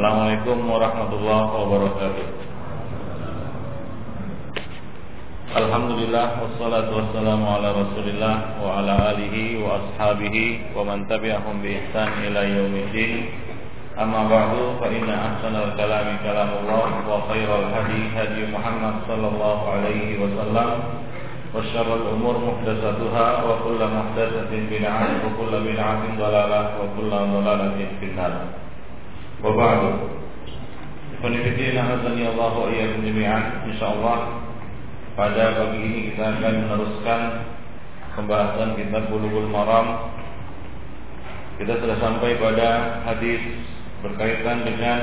Assalamualaikum warahmatullahi wabarakatuh Alhamdulillah Wassalatu wassalamu ala rasulillah Wa ala alihi wa ashabihi Wa man tabi'ahum bi ihsan ila yaumiddin Amma ba'du Fa inna ahsanal kalami kalamullah Wa khairal hadi hadi Muhammad sallallahu alaihi wasallam وشر الأمور محدثاتها وكل محدثة بدعة وكل بدعة ضلالة وكل ضلالة في النار وبعد Penelitian Hazani Allah wa iyyakum jami'an insyaallah pada pagi ini kita akan meneruskan pembahasan kitab Bulughul Maram. Kita sudah sampai pada hadis berkaitan dengan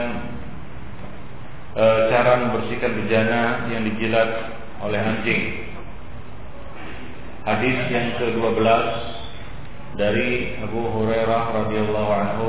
e, cara membersihkan bejana yang dijilat oleh anjing. Hadis yang ke-12 dari Abu Hurairah radhiyallahu anhu.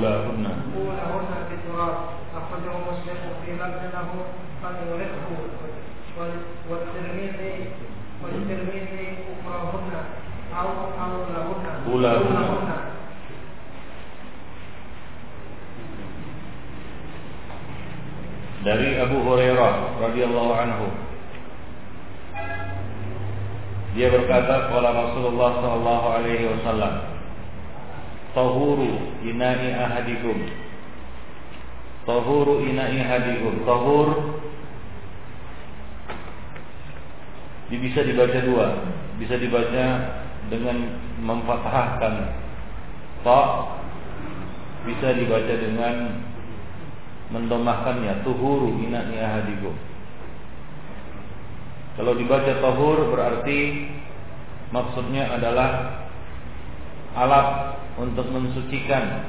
أولاهن أولاهن بالتراب أخرجه مسلم في لفظ له فليرقه والترمذي والترمذي أخراهن أو أولاهن أولاهن dari Abu Hurairah radhiyallahu anhu dia berkata kepada Rasulullah sallallahu alaihi wasallam, "Tahuru ina'i ahadikum." Tahuru ina'i ahadikum. Tahur bisa dibaca dua, bisa dibaca dengan memfathahkan ta, bisa dibaca dengan mendomahkannya tuhuru ina'i ahadikum. Kalau dibaca tahur berarti maksudnya adalah alat untuk mensucikan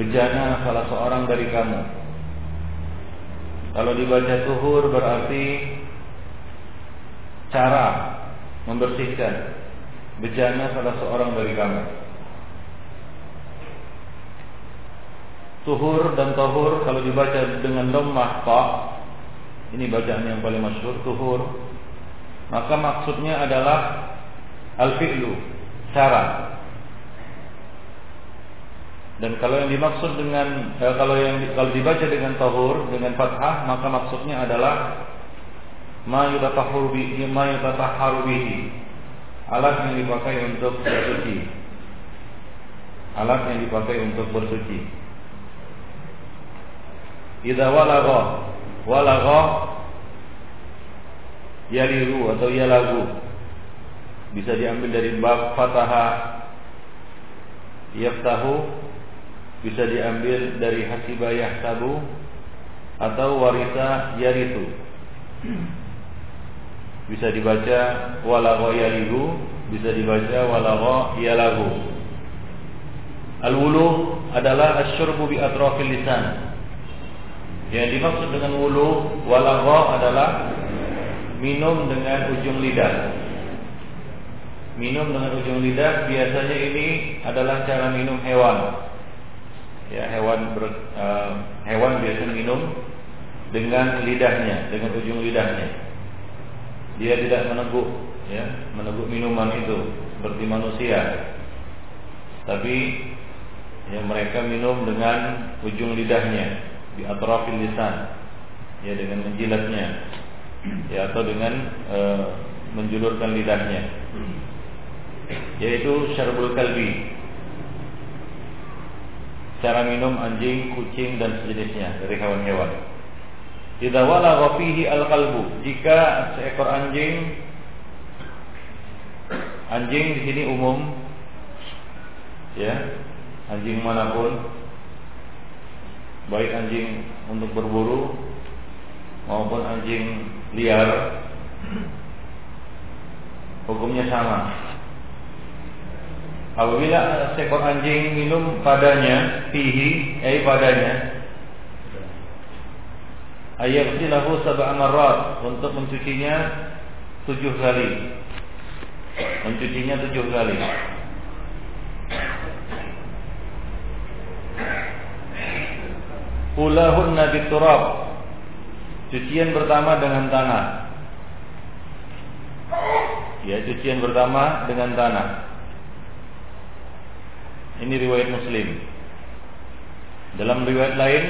bejana salah seorang dari kamu. Kalau dibaca tuhur berarti cara membersihkan bejana salah seorang dari kamu. Tuhur dan tahur kalau dibaca dengan dhammah ta ini bacaan yang paling masyhur tuhur. Maka maksudnya adalah al-fi'lu, cara. Dan kalau yang dimaksud dengan eh, kalau yang kalau dibaca dengan tahur dengan fathah maka maksudnya adalah ma yutatahharu bihi ma bihi. Alat yang dipakai untuk bersuci. Alat yang dipakai untuk bersuci. Idza walagha walagha yaliru atau yalagu bisa diambil dari bab fataha yaftahu bisa diambil dari hasiba yahsabu atau warisa yaritu bisa dibaca walagha yaliru bisa dibaca walagha yalagu al-wulu adalah asyurbu bi atrafil lisan yang dimaksud dengan wulu walagha adalah minum dengan ujung lidah. Minum dengan ujung lidah biasanya ini adalah cara minum hewan. Ya, hewan ber, uh, hewan biasanya minum dengan lidahnya, dengan ujung lidahnya. Dia tidak meneguk, ya, meneguk minuman itu seperti manusia. Tapi ya mereka minum dengan ujung lidahnya di atrafil lisan ya dengan menjilatnya ya atau dengan e, menjulurkan lidahnya yaitu syarbul kalbi cara minum anjing, kucing dan sejenisnya dari hewan-hewan. Idza walagha fihi al-qalbu, jika seekor anjing anjing di sini umum ya, anjing mana pun baik anjing untuk berburu maupun anjing liar hukumnya sama Apabila seekor anjing minum padanya, fihi, eh padanya, ayat silahu sab'a marrat untuk mencucinya tujuh kali. Mencucinya tujuh kali. Ulahun nabi turab. Cucian pertama dengan tanah. Ya, cucian pertama dengan tanah. Ini riwayat Muslim. Dalam riwayat lain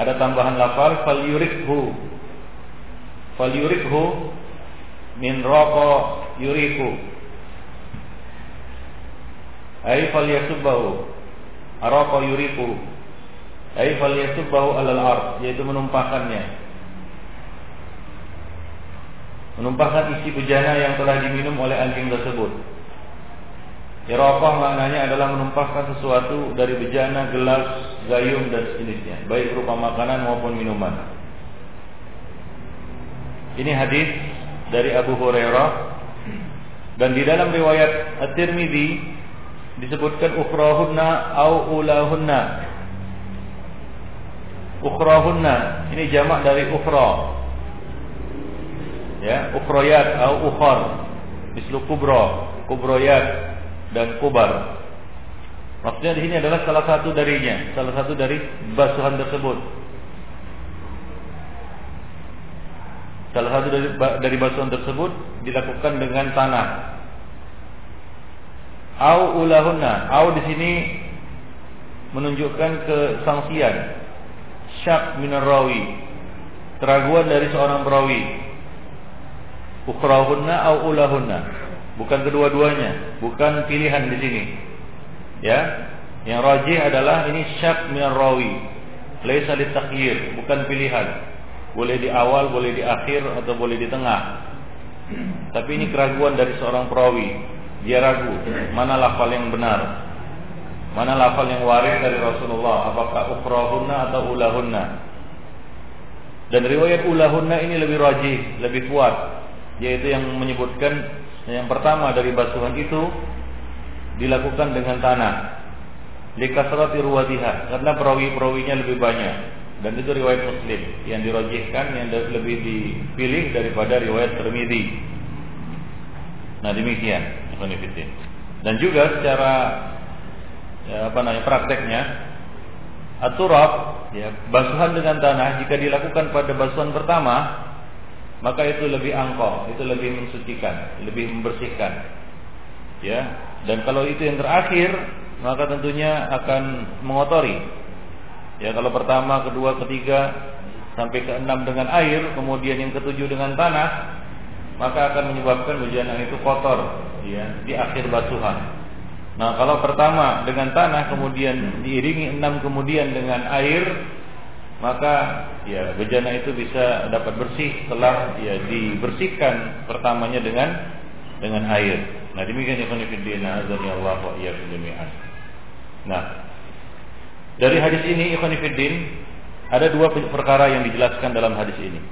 ada tambahan lafal fal yurikhu. Fal yurikhu min raqa yuriku. Ai fal yasubbahu. Araqa yuriku. Ai fal yasubbahu alal ard, yaitu menumpahkannya. Menumpahkan isi bejana yang telah diminum oleh anjing tersebut. Iraqah maknanya adalah menumpahkan sesuatu dari bejana, gelas, gayung dan sejenisnya, baik berupa makanan maupun minuman. Ini hadis dari Abu Hurairah dan di dalam riwayat At-Tirmidzi disebutkan ukhrahunna au ulahunna. Ukhrahunna ini jamak dari ukhra. Ya, ukhrayat au ukhar. Mislu kubra, kubroyat dan kubar. Maksudnya di sini adalah salah satu darinya, salah satu dari basuhan tersebut. Salah satu dari dari basuhan tersebut dilakukan dengan tanah. Au ulahunna, au di sini menunjukkan kesangsian. Syak minar rawi. Keraguan dari seorang perawi. Ukrahunna au ulahunna bukan kedua-duanya, bukan pilihan di sini. Ya, yang rajih adalah ini syak min rawi, laisa litakhyir, bukan pilihan. Boleh di awal, boleh di akhir atau boleh di tengah. Tapi ini keraguan dari seorang perawi. Dia ragu mana lafal yang benar. Mana lafal yang waris dari Rasulullah, apakah ukrahunna atau ulahunna. Dan riwayat ulahunna ini lebih rajih, lebih kuat, yaitu yang menyebutkan yang pertama dari basuhan itu dilakukan dengan tanah. Likasrati ruwatiha karena perawi-perawinya lebih banyak dan itu riwayat Muslim yang dirojihkan yang lebih dipilih daripada riwayat Tirmidzi. Nah demikian Dan juga secara ya, apa namanya prakteknya aturab ya basuhan dengan tanah jika dilakukan pada basuhan pertama maka itu lebih angkoh, itu lebih mensucikan, lebih membersihkan. Ya, dan kalau itu yang terakhir, maka tentunya akan mengotori. Ya, kalau pertama, kedua, ketiga, sampai ke enam dengan air, kemudian yang ketujuh dengan tanah, maka akan menyebabkan bejana itu kotor, ya, di akhir basuhan. Nah, kalau pertama dengan tanah, kemudian diiringi enam kemudian dengan air, maka ya bejana itu bisa dapat bersih setelah ya dibersihkan pertamanya dengan dengan air. Nah demikian ikhwan fillah azza Allah wa jami'an. Nah dari hadis ini ikhwan fillah ada dua perkara yang dijelaskan dalam hadis ini.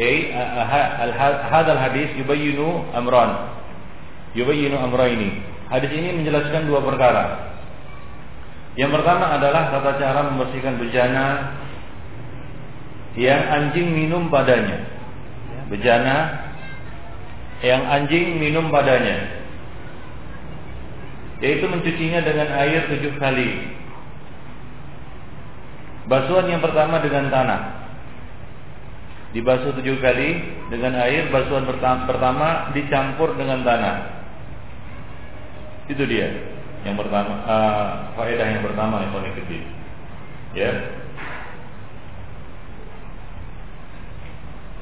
Yai hadal hadis yubayyinu amran. Yubayyinu amraini. Hadis ini menjelaskan dua perkara. Yang pertama adalah tata cara membersihkan bejana yang anjing minum padanya. Bejana yang anjing minum padanya. Yaitu mencucinya dengan air tujuh kali. Basuhan yang pertama dengan tanah. Dibasuh tujuh kali dengan air. Basuhan pertama dicampur dengan tanah. Itu dia yang pertama uh, faedah yang pertama yang paling kecil ya.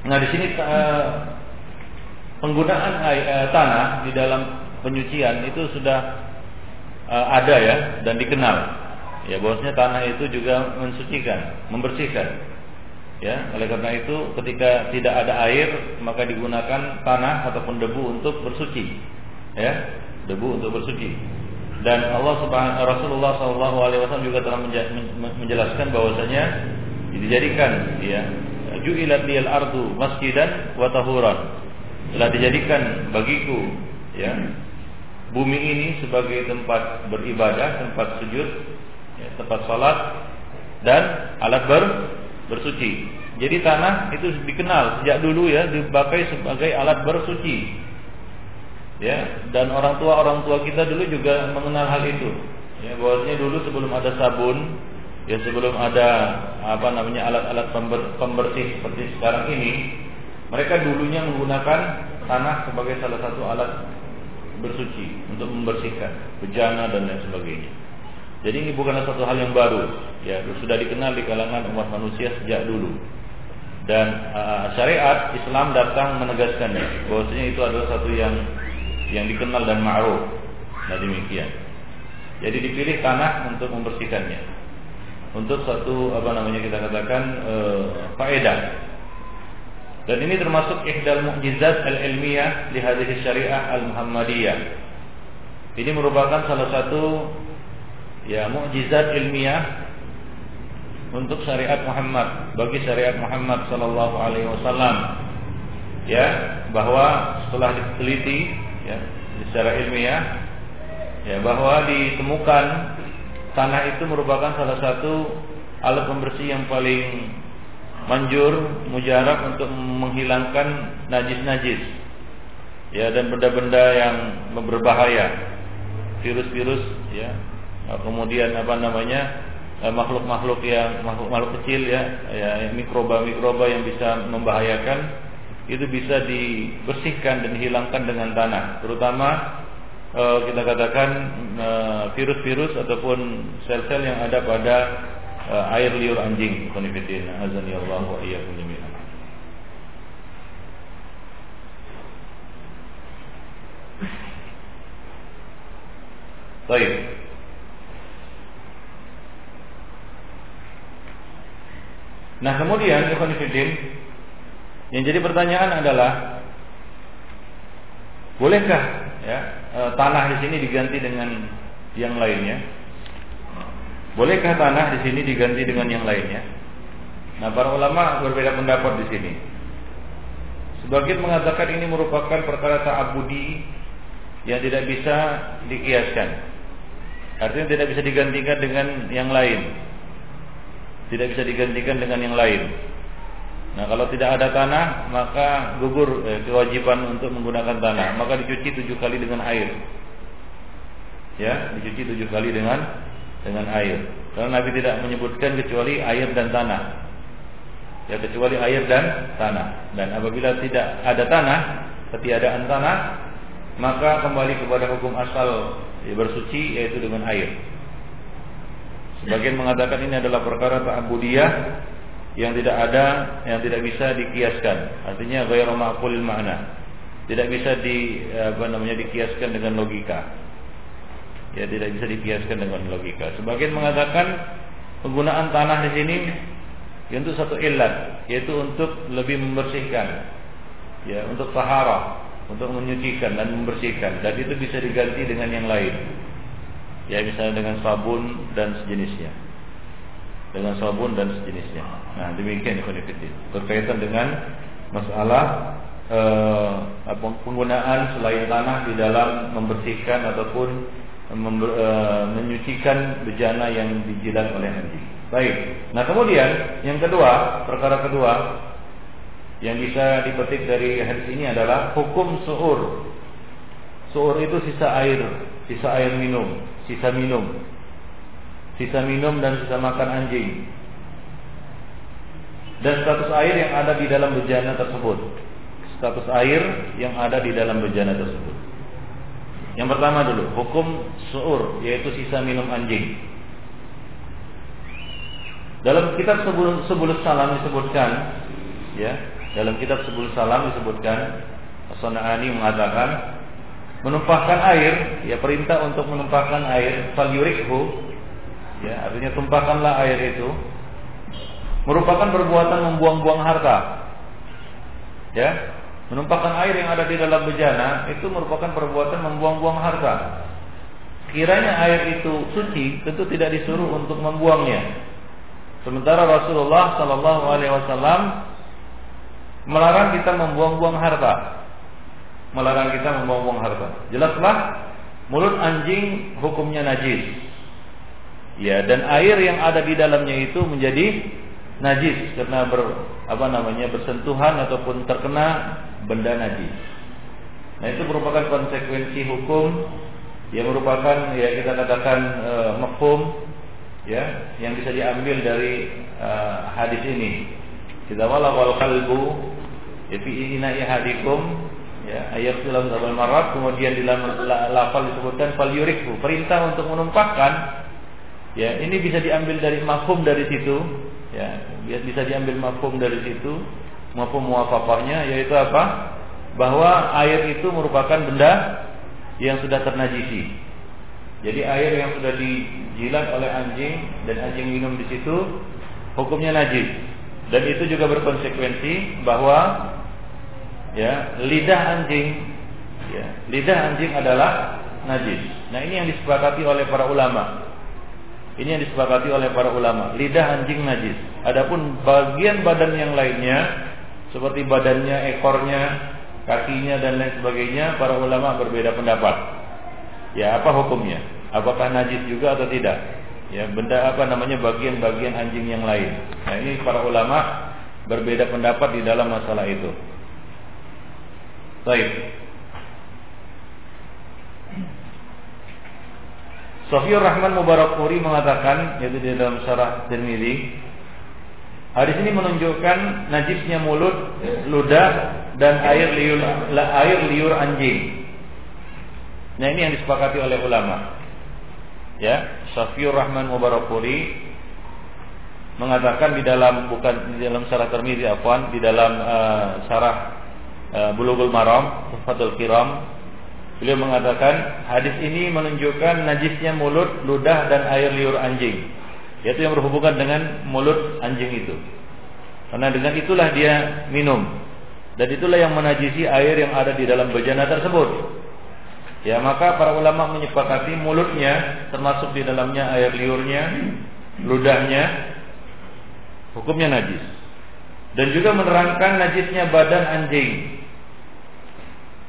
Nah di sini uh, penggunaan uh, tanah di dalam penyucian itu sudah uh, ada ya dan dikenal. Ya bahwasanya tanah itu juga mensucikan membersihkan. Ya oleh karena itu ketika tidak ada air maka digunakan tanah ataupun debu untuk bersuci. Ya debu untuk bersuci dan Allah Subhanahu Rasulullah Shallallahu Alaihi Wasallam juga telah menjelaskan bahwasanya dijadikan ya ju'ilat liyal ardu masjidan wa tahuran telah dijadikan bagiku ya bumi ini sebagai tempat beribadah, tempat sujud, ya, tempat sholat dan alat ber bersuci. Jadi tanah itu dikenal sejak dulu ya dipakai sebagai alat bersuci. Ya, dan orang tua orang tua kita dulu juga mengenal hal itu. Ya, bahwasanya dulu sebelum ada sabun, ya sebelum ada apa namanya alat-alat pembersih seperti sekarang ini, mereka dulunya menggunakan tanah sebagai salah satu alat bersuci untuk membersihkan bejana dan lain sebagainya. Jadi ini bukanlah satu hal yang baru, ya sudah dikenal di kalangan umat manusia sejak dulu dan uh, syariat Islam datang menegaskannya bahwasanya itu adalah satu yang yang dikenal dan ma'ruf. Nah demikian. Jadi dipilih tanah untuk membersihkannya. Untuk satu apa namanya kita katakan uh, faedah. Dan ini termasuk ihdal mu'jizat al-ilmiyah di hadis syariah al-Muhammadiyah. Ini merupakan salah satu ya mukjizat ilmiah untuk syariat Muhammad bagi syariat Muhammad sallallahu alaihi wasallam ya bahwa setelah diteliti ya secara ilmiah ya bahwa ditemukan tanah itu merupakan salah satu alat pembersih yang paling manjur mujarab untuk menghilangkan najis-najis. Ya dan benda-benda yang berbahaya. Virus-virus ya. Kemudian apa namanya Eh, makhluk-makhluk yang makhluk-makhluk kecil ya, ya mikroba-mikroba yang bisa membahayakan itu bisa dibersihkan dan dihilangkan dengan tanah, terutama eh, kita katakan eh, virus-virus ataupun sel-sel yang ada pada eh, air liur anjing. Baik. Nah kemudian Ikhwan yang jadi pertanyaan adalah bolehkah ya e, tanah di sini diganti dengan yang lainnya? Bolehkah tanah di sini diganti dengan yang lainnya? Nah para ulama berbeda pendapat di sini. Sebagian mengatakan ini merupakan perkara ta'abudi yang tidak bisa dikiaskan. Artinya tidak bisa digantikan dengan yang lain tidak bisa digantikan dengan yang lain. Nah, kalau tidak ada tanah, maka gugur eh, kewajiban untuk menggunakan tanah. Maka dicuci tujuh kali dengan air. Ya, dicuci tujuh kali dengan dengan air. Karena Nabi tidak menyebutkan kecuali air dan tanah. Ya, kecuali air dan tanah. Dan apabila tidak ada tanah, ketiadaan tanah, maka kembali kepada hukum asal ya, bersuci yaitu dengan air. Sebagian mengatakan ini adalah perkara ta'budiyah yang tidak ada, yang tidak bisa dikiaskan. Artinya ghairu ma'qulil makna. Tidak bisa di apa namanya dikiaskan dengan logika. Ya, tidak bisa dikiaskan dengan logika. Sebagian mengatakan penggunaan tanah di sini untuk satu ilat, yaitu untuk lebih membersihkan. Ya, untuk taharah, untuk menyucikan dan membersihkan dan itu bisa diganti dengan yang lain ya misalnya dengan sabun dan sejenisnya dengan sabun dan sejenisnya. Nah demikian ikhwanifidin berkaitan dengan masalah eh, penggunaan selain tanah di dalam membersihkan ataupun member, eh, menyucikan bejana yang dijilat oleh anjing. Baik. Nah kemudian yang kedua perkara kedua yang bisa dipetik dari hadis ini adalah hukum suur. Suur itu sisa air sisa air minum sisa minum, sisa minum dan sisa makan anjing, dan status air yang ada di dalam bejana tersebut. Status air yang ada di dalam bejana tersebut. Yang pertama dulu, hukum suur yaitu sisa minum anjing. Dalam kitab sebelum salam disebutkan, ya, dalam kitab sebelum salam disebutkan, As-Sana'ani mengatakan menumpahkan air, ya perintah untuk menumpahkan air, falyurikhu, ya artinya tumpahkanlah air itu, merupakan perbuatan membuang-buang harta. Ya, menumpahkan air yang ada di dalam bejana itu merupakan perbuatan membuang-buang harta. Kiranya air itu suci, tentu tidak disuruh untuk membuangnya. Sementara Rasulullah Shallallahu Alaihi Wasallam melarang kita membuang-buang harta melarang kita membuang-buang harta. Jelaslah mulut anjing hukumnya najis. Ya, dan air yang ada di dalamnya itu menjadi najis karena ber apa namanya bersentuhan ataupun terkena benda najis. Nah, itu merupakan konsekuensi hukum yang merupakan ya kita katakan e, mafhum ya yang bisa diambil dari e, hadis ini. Kita wala wal qalbu ya fi ina'i hadikum ya ayat dalam sabal marat kemudian di dalam lafal disebutkan fal yurikhu perintah untuk menumpahkan ya ini bisa diambil dari mafhum dari situ. Ya bisa diambil mafhum dari situ maupun muwafaqahnya yaitu apa? Bahwa air itu merupakan benda yang sudah ternajisi. Jadi air yang sudah dijilat oleh anjing dan anjing minum di situ hukumnya najis. Dan itu juga berkonsekuensi bahwa ya lidah anjing ya lidah anjing adalah najis. Nah ini yang disepakati oleh para ulama ini yang disepakati oleh para ulama. Lidah anjing najis. Adapun bagian badan yang lainnya seperti badannya ekornya kakinya dan lain sebagainya para ulama berbeda pendapat. Ya apa hukumnya? Apakah najis juga atau tidak? Ya benda apa namanya? Bagian-bagian anjing yang lain. Nah ini para ulama berbeda pendapat di dalam masalah itu. Baik. Sofiur Rahman Mubarak Puri mengatakan yaitu di dalam syarah Tirmizi Hadis ini menunjukkan najisnya mulut, ludah dan air liur air liur anjing. Nah ini yang disepakati oleh ulama. Ya, Sofiur Rahman Mubarakuri mengatakan di dalam bukan di dalam syarah Tirmizi afwan, di dalam uh, syarah Eh, Bulughul Maram, Tuhfatul Kiram, beliau mengatakan hadis ini menunjukkan najisnya mulut, ludah dan air liur anjing. Yaitu yang berhubungan dengan mulut anjing itu. Karena dengan itulah dia minum. Dan itulah yang menajisi air yang ada di dalam bejana tersebut. Ya maka para ulama menyepakati mulutnya termasuk di dalamnya air liurnya, ludahnya, hukumnya najis. Dan juga menerangkan najisnya badan anjing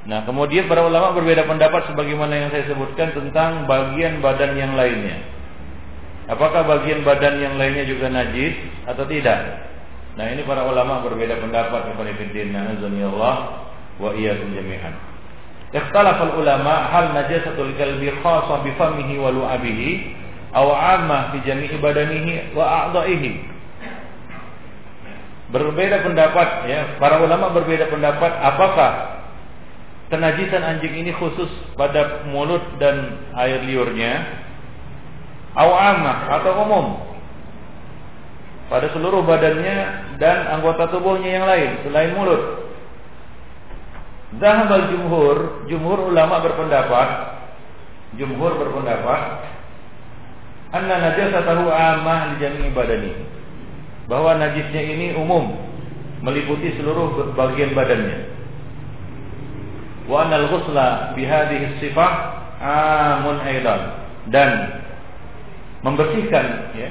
Nah, kemudian para ulama berbeda pendapat sebagaimana yang saya sebutkan tentang bagian badan yang lainnya. Apakah bagian badan yang lainnya juga najis atau tidak? Nah, ini para ulama berbeda pendapat kepada azani Allah wa iyyakum jami'an. Ikhtalafa ulama hal najasatul qalbi khassa bi famihi wa lu'abihi aw 'ammah fi jami'i badanihi wa a'dha'ihi. Berbeda pendapat ya, para ulama berbeda pendapat apakah Kenajisan anjing ini khusus pada mulut dan air liurnya awamah atau umum pada seluruh badannya dan anggota tubuhnya yang lain selain mulut. Zahabal jumhur, jumhur ulama berpendapat, jumhur berpendapat anna najasatahu amah li jami'i badani. Bahwa najisnya ini umum, meliputi seluruh bagian badannya wa anal ghusla bi hadhihi sifah amun aidan dan membersihkan ya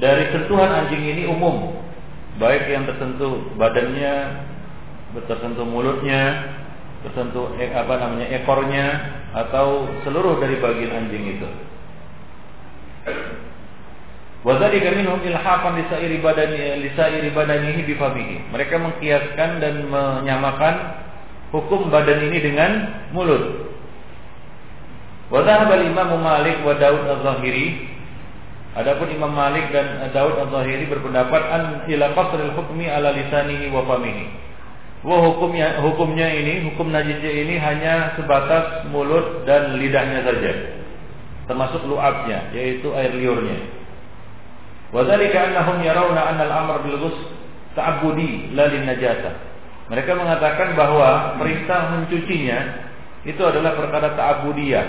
dari sentuhan anjing ini umum baik yang tersentuh badannya tersentuh mulutnya tersentuh eh, apa namanya ekornya atau seluruh dari bagian anjing itu Wadzalika minhum ilhaqan lisairi badani lisairi badanihi bifamihi. Mereka mengkiaskan dan menyamakan hukum badan ini dengan mulut. Wa Imam Malik wa Daud Az-Zahiri Adapun Imam Malik dan Daud Az-Zahiri berpendapat an ila qasril hukmi ala lisanihi wa famihi. Wa hukumnya hukumnya ini, hukum najisnya ini hanya sebatas mulut dan lidahnya saja. Termasuk lu'abnya, yaitu air liurnya. Wa dzalika annahum yarawna anna al-amr bil ghusl ta'abbudi la lin najasah. Mereka mengatakan bahwa perintah mencucinya itu adalah perkara ta'abudiyah,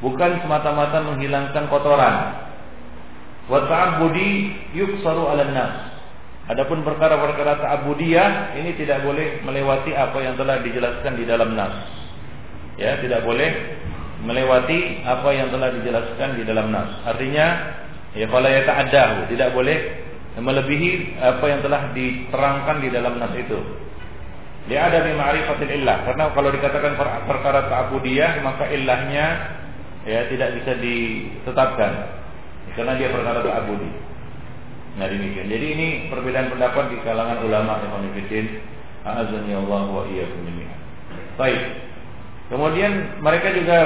bukan semata-mata menghilangkan kotoran. Wa ta'abudi yuksaru 'alan nas. Adapun perkara-perkara ta'abudiyah ini tidak boleh melewati apa yang telah dijelaskan di dalam nas. Ya, tidak boleh melewati apa yang telah dijelaskan di dalam nas. Artinya, ya fala yata'addahu, tidak boleh melebihi apa yang telah diterangkan di dalam nas itu. Dia ada di ma'rifatil illah. Karena kalau dikatakan perkara ta'budiyah maka illahnya ya tidak bisa ditetapkan. Karena dia perkara ta'budi. Nah demikian. Jadi ini perbedaan pendapat di kalangan ulama yang Fillah. Azani Allah wa iyyakum Baik. Kemudian mereka juga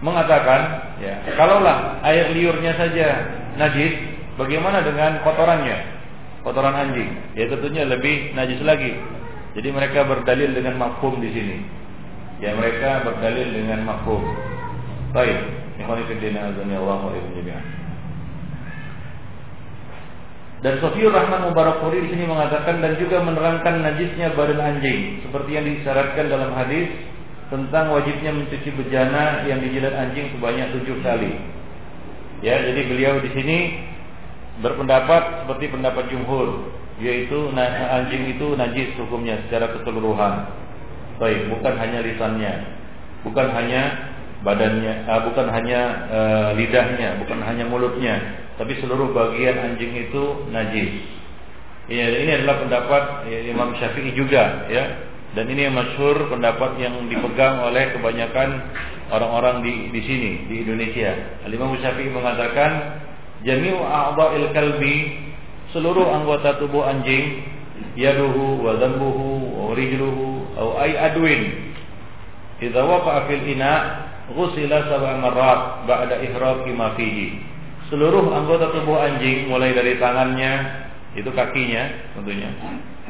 mengatakan, ya, kalaulah air liurnya saja najis, bagaimana dengan kotorannya? Kotoran anjing, ya tentunya lebih najis lagi. Jadi mereka berdalil dengan mafhum di sini. Ya mereka berdalil dengan mafhum. Baik, ikhwan fillah Allah wa jami'an. Dan Sofiur Rahman Mubarakuri di sini mengatakan dan juga menerangkan najisnya badan anjing seperti yang disyaratkan dalam hadis tentang wajibnya mencuci bejana yang dijilat anjing sebanyak tujuh kali. Ya, jadi beliau di sini berpendapat seperti pendapat jumhur yaitu anjing itu najis hukumnya secara keseluruhan. Baik, bukan hanya lisannya, bukan hanya badannya, uh, bukan hanya uh, lidahnya, bukan hanya mulutnya, tapi seluruh bagian anjing itu najis. Ya, ini adalah pendapat ya, Imam Syafi'i juga, ya. Dan ini yang masyhur pendapat yang dipegang oleh kebanyakan orang-orang di di sini di Indonesia. Imam Syafi'i mengatakan jami'u a'dha'il kalbi seluruh anggota tubuh anjing yaduhu wa dhanbuhu wa rijluhu aw ay adwin idza waqa'a fil ina ghusila sab'a marrat ba'da ihraqi ma fihi. Seluruh anggota tubuh anjing mulai dari tangannya itu kakinya tentunya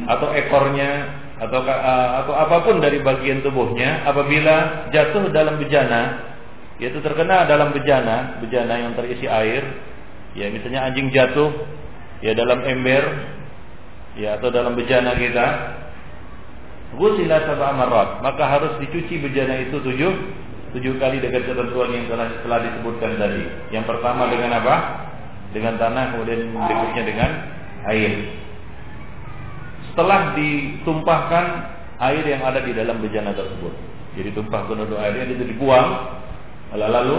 atau ekornya atau atau apa pun dari bagian tubuhnya apabila jatuh dalam bejana yaitu terkena dalam bejana bejana yang terisi air ya misalnya anjing jatuh ya dalam ember. Ya atau dalam bejana kita. Marrat. Maka harus dicuci bejana itu tujuh Tujuh kali dengan ketentuan yang telah, telah disebutkan tadi. Yang pertama dengan apa? Dengan tanah Kemudian berikutnya dengan air. Setelah ditumpahkan Air yang ada di dalam bejana tersebut. Jadi tumpah penuh airnya itu dibuang. Lalu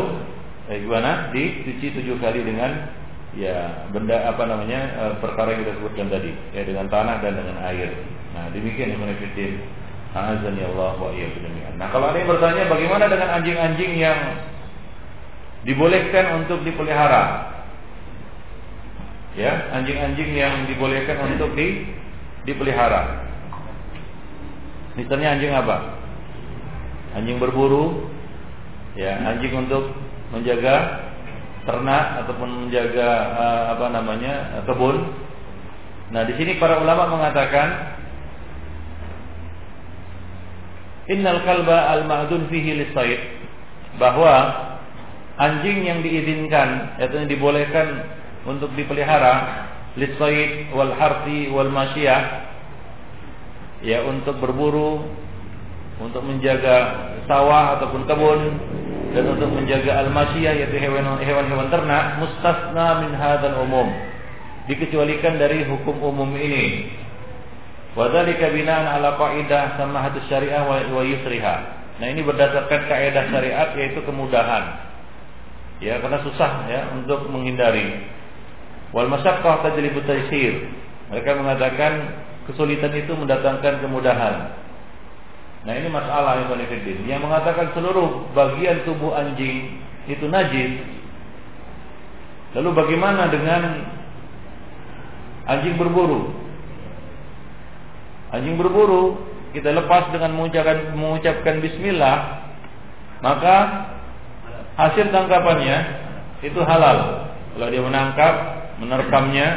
eh, gimana? Dicuci tujuh kali dengan ya benda apa namanya eh, perkara yang kita sebutkan tadi ya dengan tanah dan dengan air. Nah demikian yang menefidin. Azan ya Allah wa Nah kalau ada yang bertanya bagaimana dengan anjing-anjing yang dibolehkan untuk dipelihara? Ya, anjing-anjing yang dibolehkan untuk di dipelihara. Misalnya anjing apa? Anjing berburu, ya, anjing untuk menjaga ternak ataupun menjaga uh, apa namanya kebun. Nah, di sini para ulama mengatakan Innal kalba al-ma'dun fihi lisayd bahwa anjing yang diizinkan yaitu yang dibolehkan untuk dipelihara lisayd wal harti wal masyiyah ya untuk berburu untuk menjaga sawah ataupun kebun dan untuk menjaga al-masyiyah yaitu hewan-hewan ternak mustasna min hadzal umum. Dikecualikan dari hukum umum ini. Wa dzalika binaan ala qaidah samahatus syariah wa yusriha. Nah ini berdasarkan kaidah syariat yaitu kemudahan. Ya karena susah ya untuk menghindari. Wal masyaqqah tajlibu taysir. Mereka mengatakan kesulitan itu mendatangkan kemudahan Nah ini masalah yang Fiddin. Yang mengatakan seluruh bagian tubuh anjing itu najis. Lalu bagaimana dengan anjing berburu? Anjing berburu kita lepas dengan mengucapkan, mengucapkan bismillah Maka hasil tangkapannya itu halal. Kalau dia menangkap, menerkamnya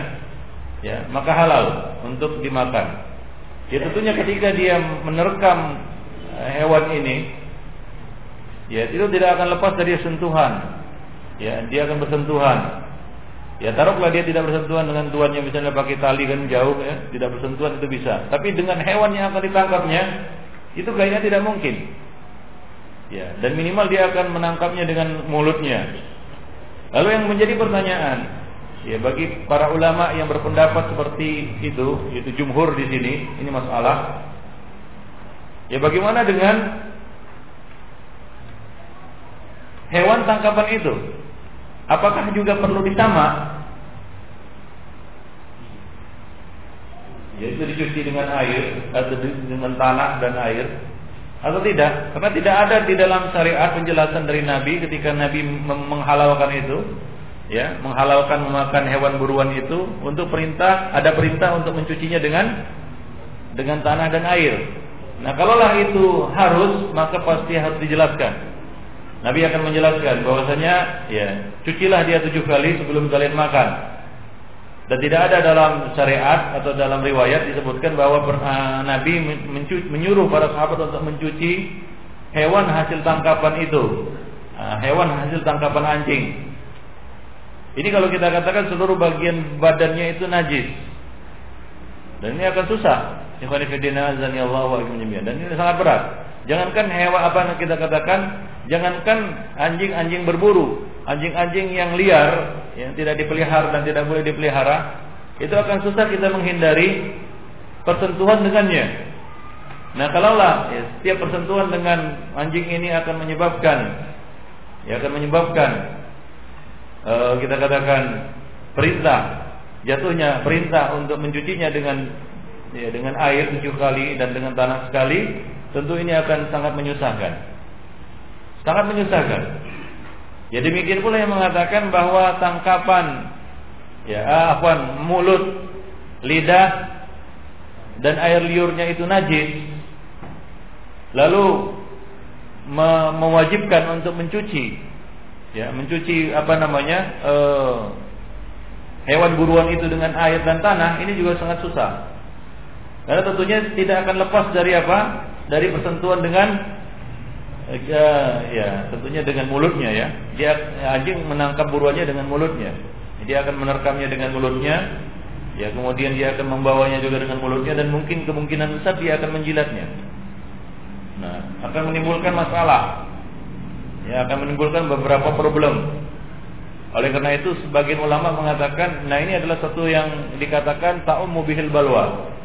ya maka halal untuk dimakan. Ya tentunya ketika dia menerkam hewan ini ya itu tidak akan lepas dari sentuhan. Ya dia akan bersentuhan. Ya taruhlah dia tidak bersentuhan dengan tuannya misalnya pakai tali kan jauh ya tidak bersentuhan itu bisa. Tapi dengan hewan yang akan ditangkapnya itu kayaknya tidak mungkin. Ya dan minimal dia akan menangkapnya dengan mulutnya. Lalu yang menjadi pertanyaan ya bagi para ulama yang berpendapat seperti itu itu jumhur di sini ini masalah Ya bagaimana dengan hewan tangkapan itu? Apakah juga perlu disama? yaitu dicuci dengan air atau dengan tanah dan air atau tidak? Karena tidak ada di dalam syariat penjelasan dari Nabi ketika Nabi menghalalkan itu, ya, menghalalkan memakan hewan buruan itu untuk perintah, ada perintah untuk mencucinya dengan dengan tanah dan air. Nah, kalaulah itu harus, maka pasti harus dijelaskan. Nabi akan menjelaskan bahwasanya ya, cucilah dia tujuh kali sebelum kalian makan. Dan tidak ada dalam syariat atau dalam riwayat disebutkan bahwa uh, Nabi menyuruh para sahabat untuk mencuci hewan hasil tangkapan itu, uh, hewan hasil tangkapan anjing. Ini kalau kita katakan seluruh bagian badannya itu najis. Dan ini akan susah. Dan ini sangat berat. Jangankan hewan apa yang kita katakan, jangankan anjing-anjing berburu, anjing-anjing yang liar yang tidak dipelihara dan tidak boleh dipelihara, itu akan susah kita menghindari persentuhan dengannya. Nah, kalaulah ya, setiap persentuhan dengan anjing ini akan menyebabkan ya akan menyebabkan uh, kita katakan perintah jatuhnya perintah untuk mencucinya dengan ya, dengan air tujuh kali dan dengan tanah sekali tentu ini akan sangat menyusahkan. Sangat menyusahkan. Ya demikian pula yang mengatakan bahwa tangkapan ya apa mulut, lidah dan air liurnya itu najis. Lalu me mewajibkan untuk mencuci ya, mencuci apa namanya? Uh, hewan buruan itu dengan air dan tanah ini juga sangat susah. Karena tentunya tidak akan lepas dari apa? dari persentuhan dengan ya, ya tentunya dengan mulutnya ya. Dia anjing menangkap buruannya dengan mulutnya. Dia akan menerkamnya dengan mulutnya. Ya, kemudian dia akan membawanya juga dengan mulutnya dan mungkin kemungkinan besar dia akan menjilatnya. Nah, akan menimbulkan masalah. Ya, akan menimbulkan beberapa problem. Oleh karena itu sebagian ulama mengatakan, nah ini adalah satu yang dikatakan ta'um bihil balwa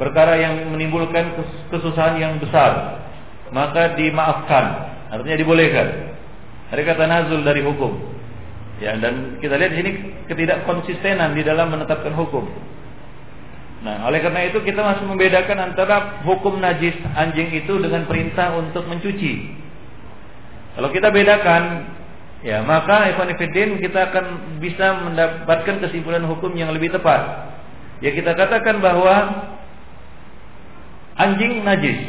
perkara yang menimbulkan kesusahan yang besar maka dimaafkan. Artinya dibolehkan. Ada kata nazul dari hukum. Ya dan kita lihat di sini ketidakkonsistenan di dalam menetapkan hukum. Nah oleh karena itu kita masih membedakan antara hukum najis anjing itu dengan perintah untuk mencuci. Kalau kita bedakan ya maka Ikhwanifidin kita akan bisa mendapatkan kesimpulan hukum yang lebih tepat. Ya kita katakan bahwa Anjing najis.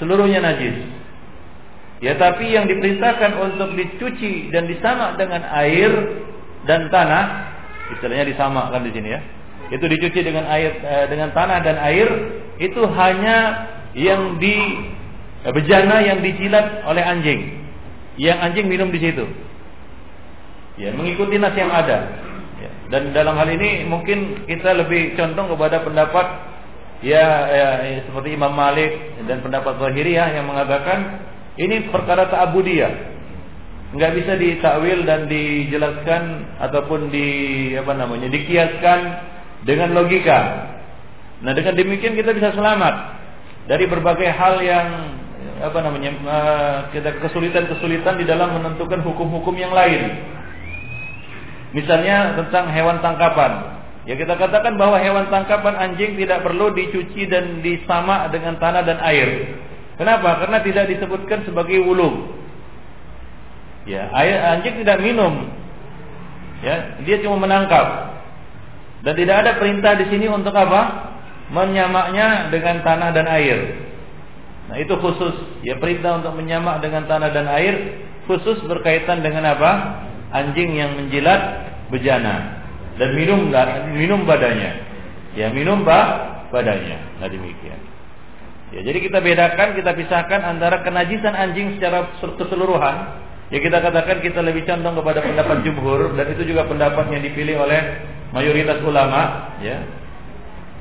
Seluruhnya najis. Ya tapi yang diperintahkan untuk dicuci dan disamak dengan air dan tanah, istilahnya disamakkan di sini ya. Itu dicuci dengan air eh, dengan tanah dan air itu hanya yang di eh, bejana yang dijilat oleh anjing. Yang anjing minum di situ. Ya, mengikuti nas yang ada. Ya, dan dalam hal ini mungkin kita lebih condong kepada pendapat ya, ya, seperti Imam Malik dan pendapat Zahiriyah yang mengatakan ini perkara ta'abudiyah nggak bisa ditakwil dan dijelaskan ataupun di apa namanya dikiaskan dengan logika. Nah dengan demikian kita bisa selamat dari berbagai hal yang apa namanya eh, kita kesulitan-kesulitan di dalam menentukan hukum-hukum yang lain. Misalnya tentang hewan tangkapan. Ya kita katakan bahwa hewan tangkapan anjing tidak perlu dicuci dan disamak dengan tanah dan air. Kenapa? Karena tidak disebutkan sebagai wulu. Ya, air anjing tidak minum. Ya, dia cuma menangkap. Dan tidak ada perintah di sini untuk apa? Menyamaknya dengan tanah dan air. Nah, itu khusus ya perintah untuk menyamak dengan tanah dan air khusus berkaitan dengan apa? Anjing yang menjilat bejana dan minum minum badannya. Ya, minum bah badannya. Nah demikian. Ya, jadi kita bedakan, kita pisahkan antara kenajisan anjing secara keseluruhan. Ya kita katakan kita lebih condong kepada pendapat jumhur dan itu juga pendapat yang dipilih oleh mayoritas ulama. Ya,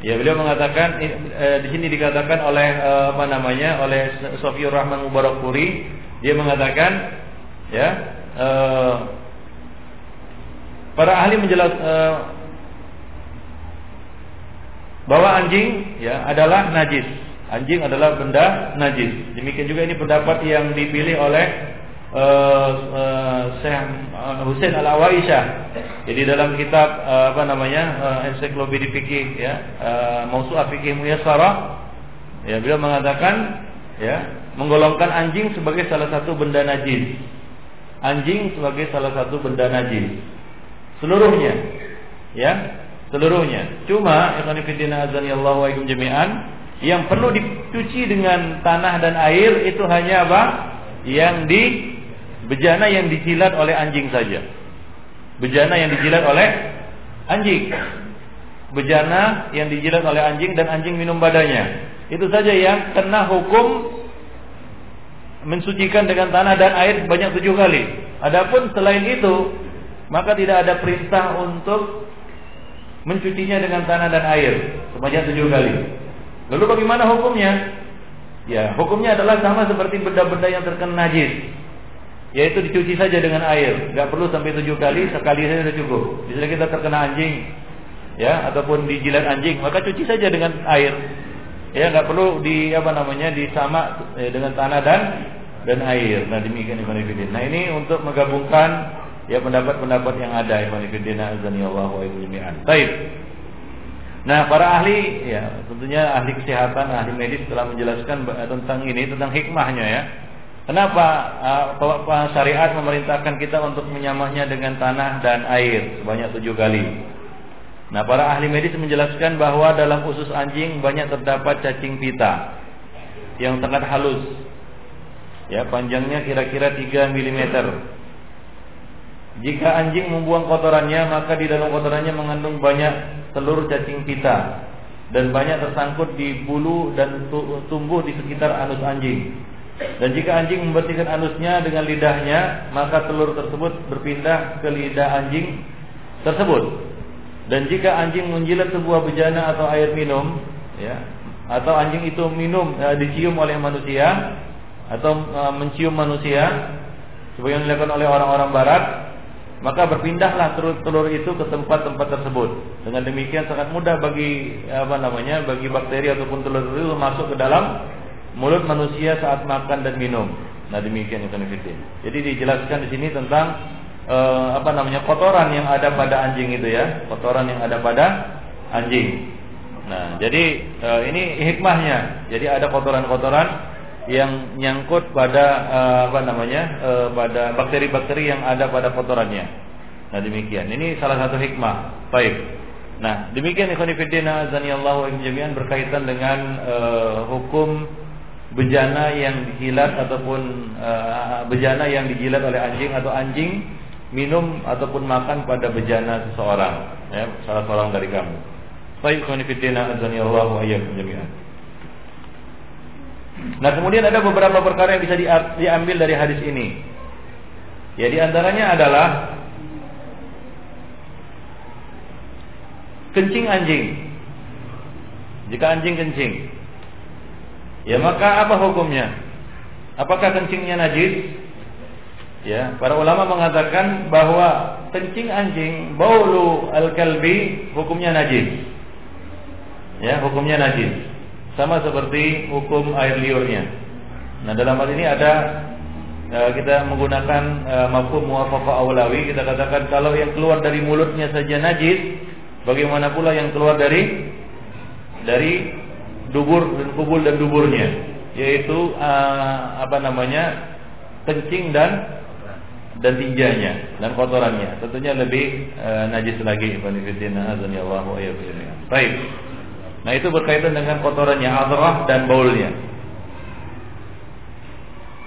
Ya beliau mengatakan eh, di sini dikatakan oleh eh, apa namanya oleh Sofiur Rahman Mubarakpuri dia mengatakan ya eh, para ahli menjelaskan uh, bahwa anjing ya adalah najis. Anjing adalah benda najis. Demikian juga ini pendapat yang dipilih oleh uh, uh, Syekh Husain Al Awaisyah Jadi dalam kitab uh, apa namanya uh, ensiklopedia fikih ya uh, Mausu'ah fikih muyassarah ya beliau mengatakan ya menggolongkan anjing sebagai salah satu benda najis. Anjing sebagai salah satu benda najis. Seluruhnya ya seluruhnya. Cuma ikhwan fillah azanillahu wa jami'an yang perlu dicuci dengan tanah dan air itu hanya apa? Yang di bejana yang dijilat oleh anjing saja. Bejana yang dijilat oleh anjing. Bejana yang dijilat oleh anjing dan anjing minum badannya. Itu saja yang kena hukum mensucikan dengan tanah dan air sebanyak tujuh kali. Adapun selain itu, maka tidak ada perintah untuk mencucinya dengan tanah dan air sebanyak tujuh kali. Lalu bagaimana hukumnya? Ya, hukumnya adalah sama seperti benda-benda yang terkena najis. Yaitu dicuci saja dengan air, nggak perlu sampai tujuh kali, sekali saja sudah cukup. Misalnya kita terkena anjing, ya, ataupun dijilat anjing, maka cuci saja dengan air. Ya, nggak perlu di apa namanya disama eh, dengan tanah dan dan air. Nah demikian Ibn Nah ini untuk menggabungkan ya pendapat-pendapat yang ada Ibn Fidin azani Allah wa Baik. Nah, para ahli ya tentunya ahli kesehatan, ahli medis telah menjelaskan tentang ini, tentang hikmahnya ya. Kenapa uh, syariat memerintahkan kita untuk menyamahnya dengan tanah dan air sebanyak tujuh kali? Nah, para ahli medis menjelaskan bahwa dalam usus anjing banyak terdapat cacing pita yang sangat halus. Ya, panjangnya kira-kira 3 mm. Jika anjing membuang kotorannya, maka di dalam kotorannya mengandung banyak telur cacing pita dan banyak tersangkut di bulu dan tumbuh di sekitar anus anjing. Dan jika anjing membersihkan anusnya dengan lidahnya, maka telur tersebut berpindah ke lidah anjing tersebut. Dan jika anjing menjilat sebuah bejana atau air minum, ya, atau anjing itu minum e, dicium oleh manusia atau e, mencium manusia, sebagian dilakukan oleh orang-orang barat, maka berpindahlah telur-telur itu ke tempat-tempat tersebut. Dengan demikian sangat mudah bagi apa namanya bagi bakteri ataupun telur itu masuk ke dalam mulut manusia saat makan dan minum. Nah demikian itu Jadi dijelaskan di sini tentang eh, apa namanya kotoran yang ada pada anjing itu ya, kotoran yang ada pada anjing. Nah jadi eh, ini hikmahnya. Jadi ada kotoran-kotoran yang nyangkut pada uh, apa namanya uh, pada bakteri-bakteri yang ada pada kotorannya. Nah demikian. Ini salah satu hikmah. Baik. Nah demikian ikhwanifidina azanillahu jami'an berkaitan dengan uh, hukum bejana yang dijilat ataupun uh, bejana yang dijilat oleh anjing atau anjing minum ataupun makan pada bejana seseorang ya salah seorang dari kamu. Baik ikhwanifidina azanillahu jami'an. Nah kemudian ada beberapa perkara yang bisa diambil dari hadis ini. Ya di antaranya adalah kencing anjing. Jika anjing kencing, ya maka apa hukumnya? Apakah kencingnya najis? Ya, para ulama mengatakan bahwa kencing anjing baulu al-kalbi hukumnya najis. Ya, hukumnya najis sama seperti hukum air liurnya. Nah dalam hal ini ada uh, kita menggunakan uh, mafhum muwafaqah awlawi. Kita katakan kalau yang keluar dari mulutnya saja najis, bagaimana pula yang keluar dari dari dubur dan kubul dan duburnya, yaitu uh, apa namanya kencing dan dan tinjanya dan kotorannya. Tentunya lebih najis lagi. Allah Baik. Nah itu berkaitan dengan kotorannya adrah dan baulnya.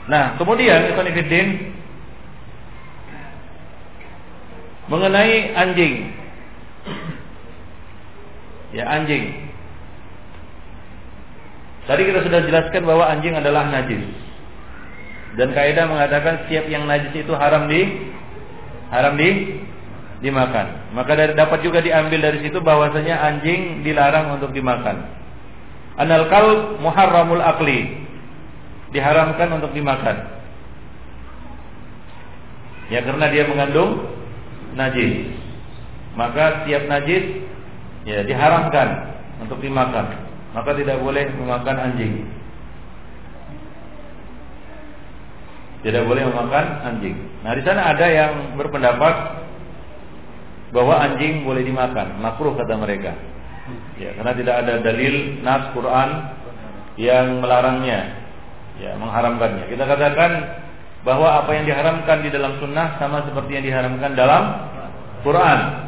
Nah kemudian Ikhwanifidin mengenai anjing. Ya anjing. Tadi kita sudah jelaskan bahwa anjing adalah najis. Dan kaidah mengatakan setiap yang najis itu haram di haram di dimakan. Maka dari, dapat juga diambil dari situ bahwasanya anjing dilarang untuk dimakan. Anal kal muharramul akli diharamkan untuk dimakan. Ya karena dia mengandung najis. Maka tiap najis ya diharamkan untuk dimakan. Maka tidak boleh memakan anjing. Tidak boleh memakan anjing. Nah, di sana ada yang berpendapat bahwa anjing boleh dimakan, makruh kata mereka. Ya, karena tidak ada dalil nas Quran yang melarangnya, ya, mengharamkannya. Kita katakan bahwa apa yang diharamkan di dalam sunnah sama seperti yang diharamkan dalam Quran.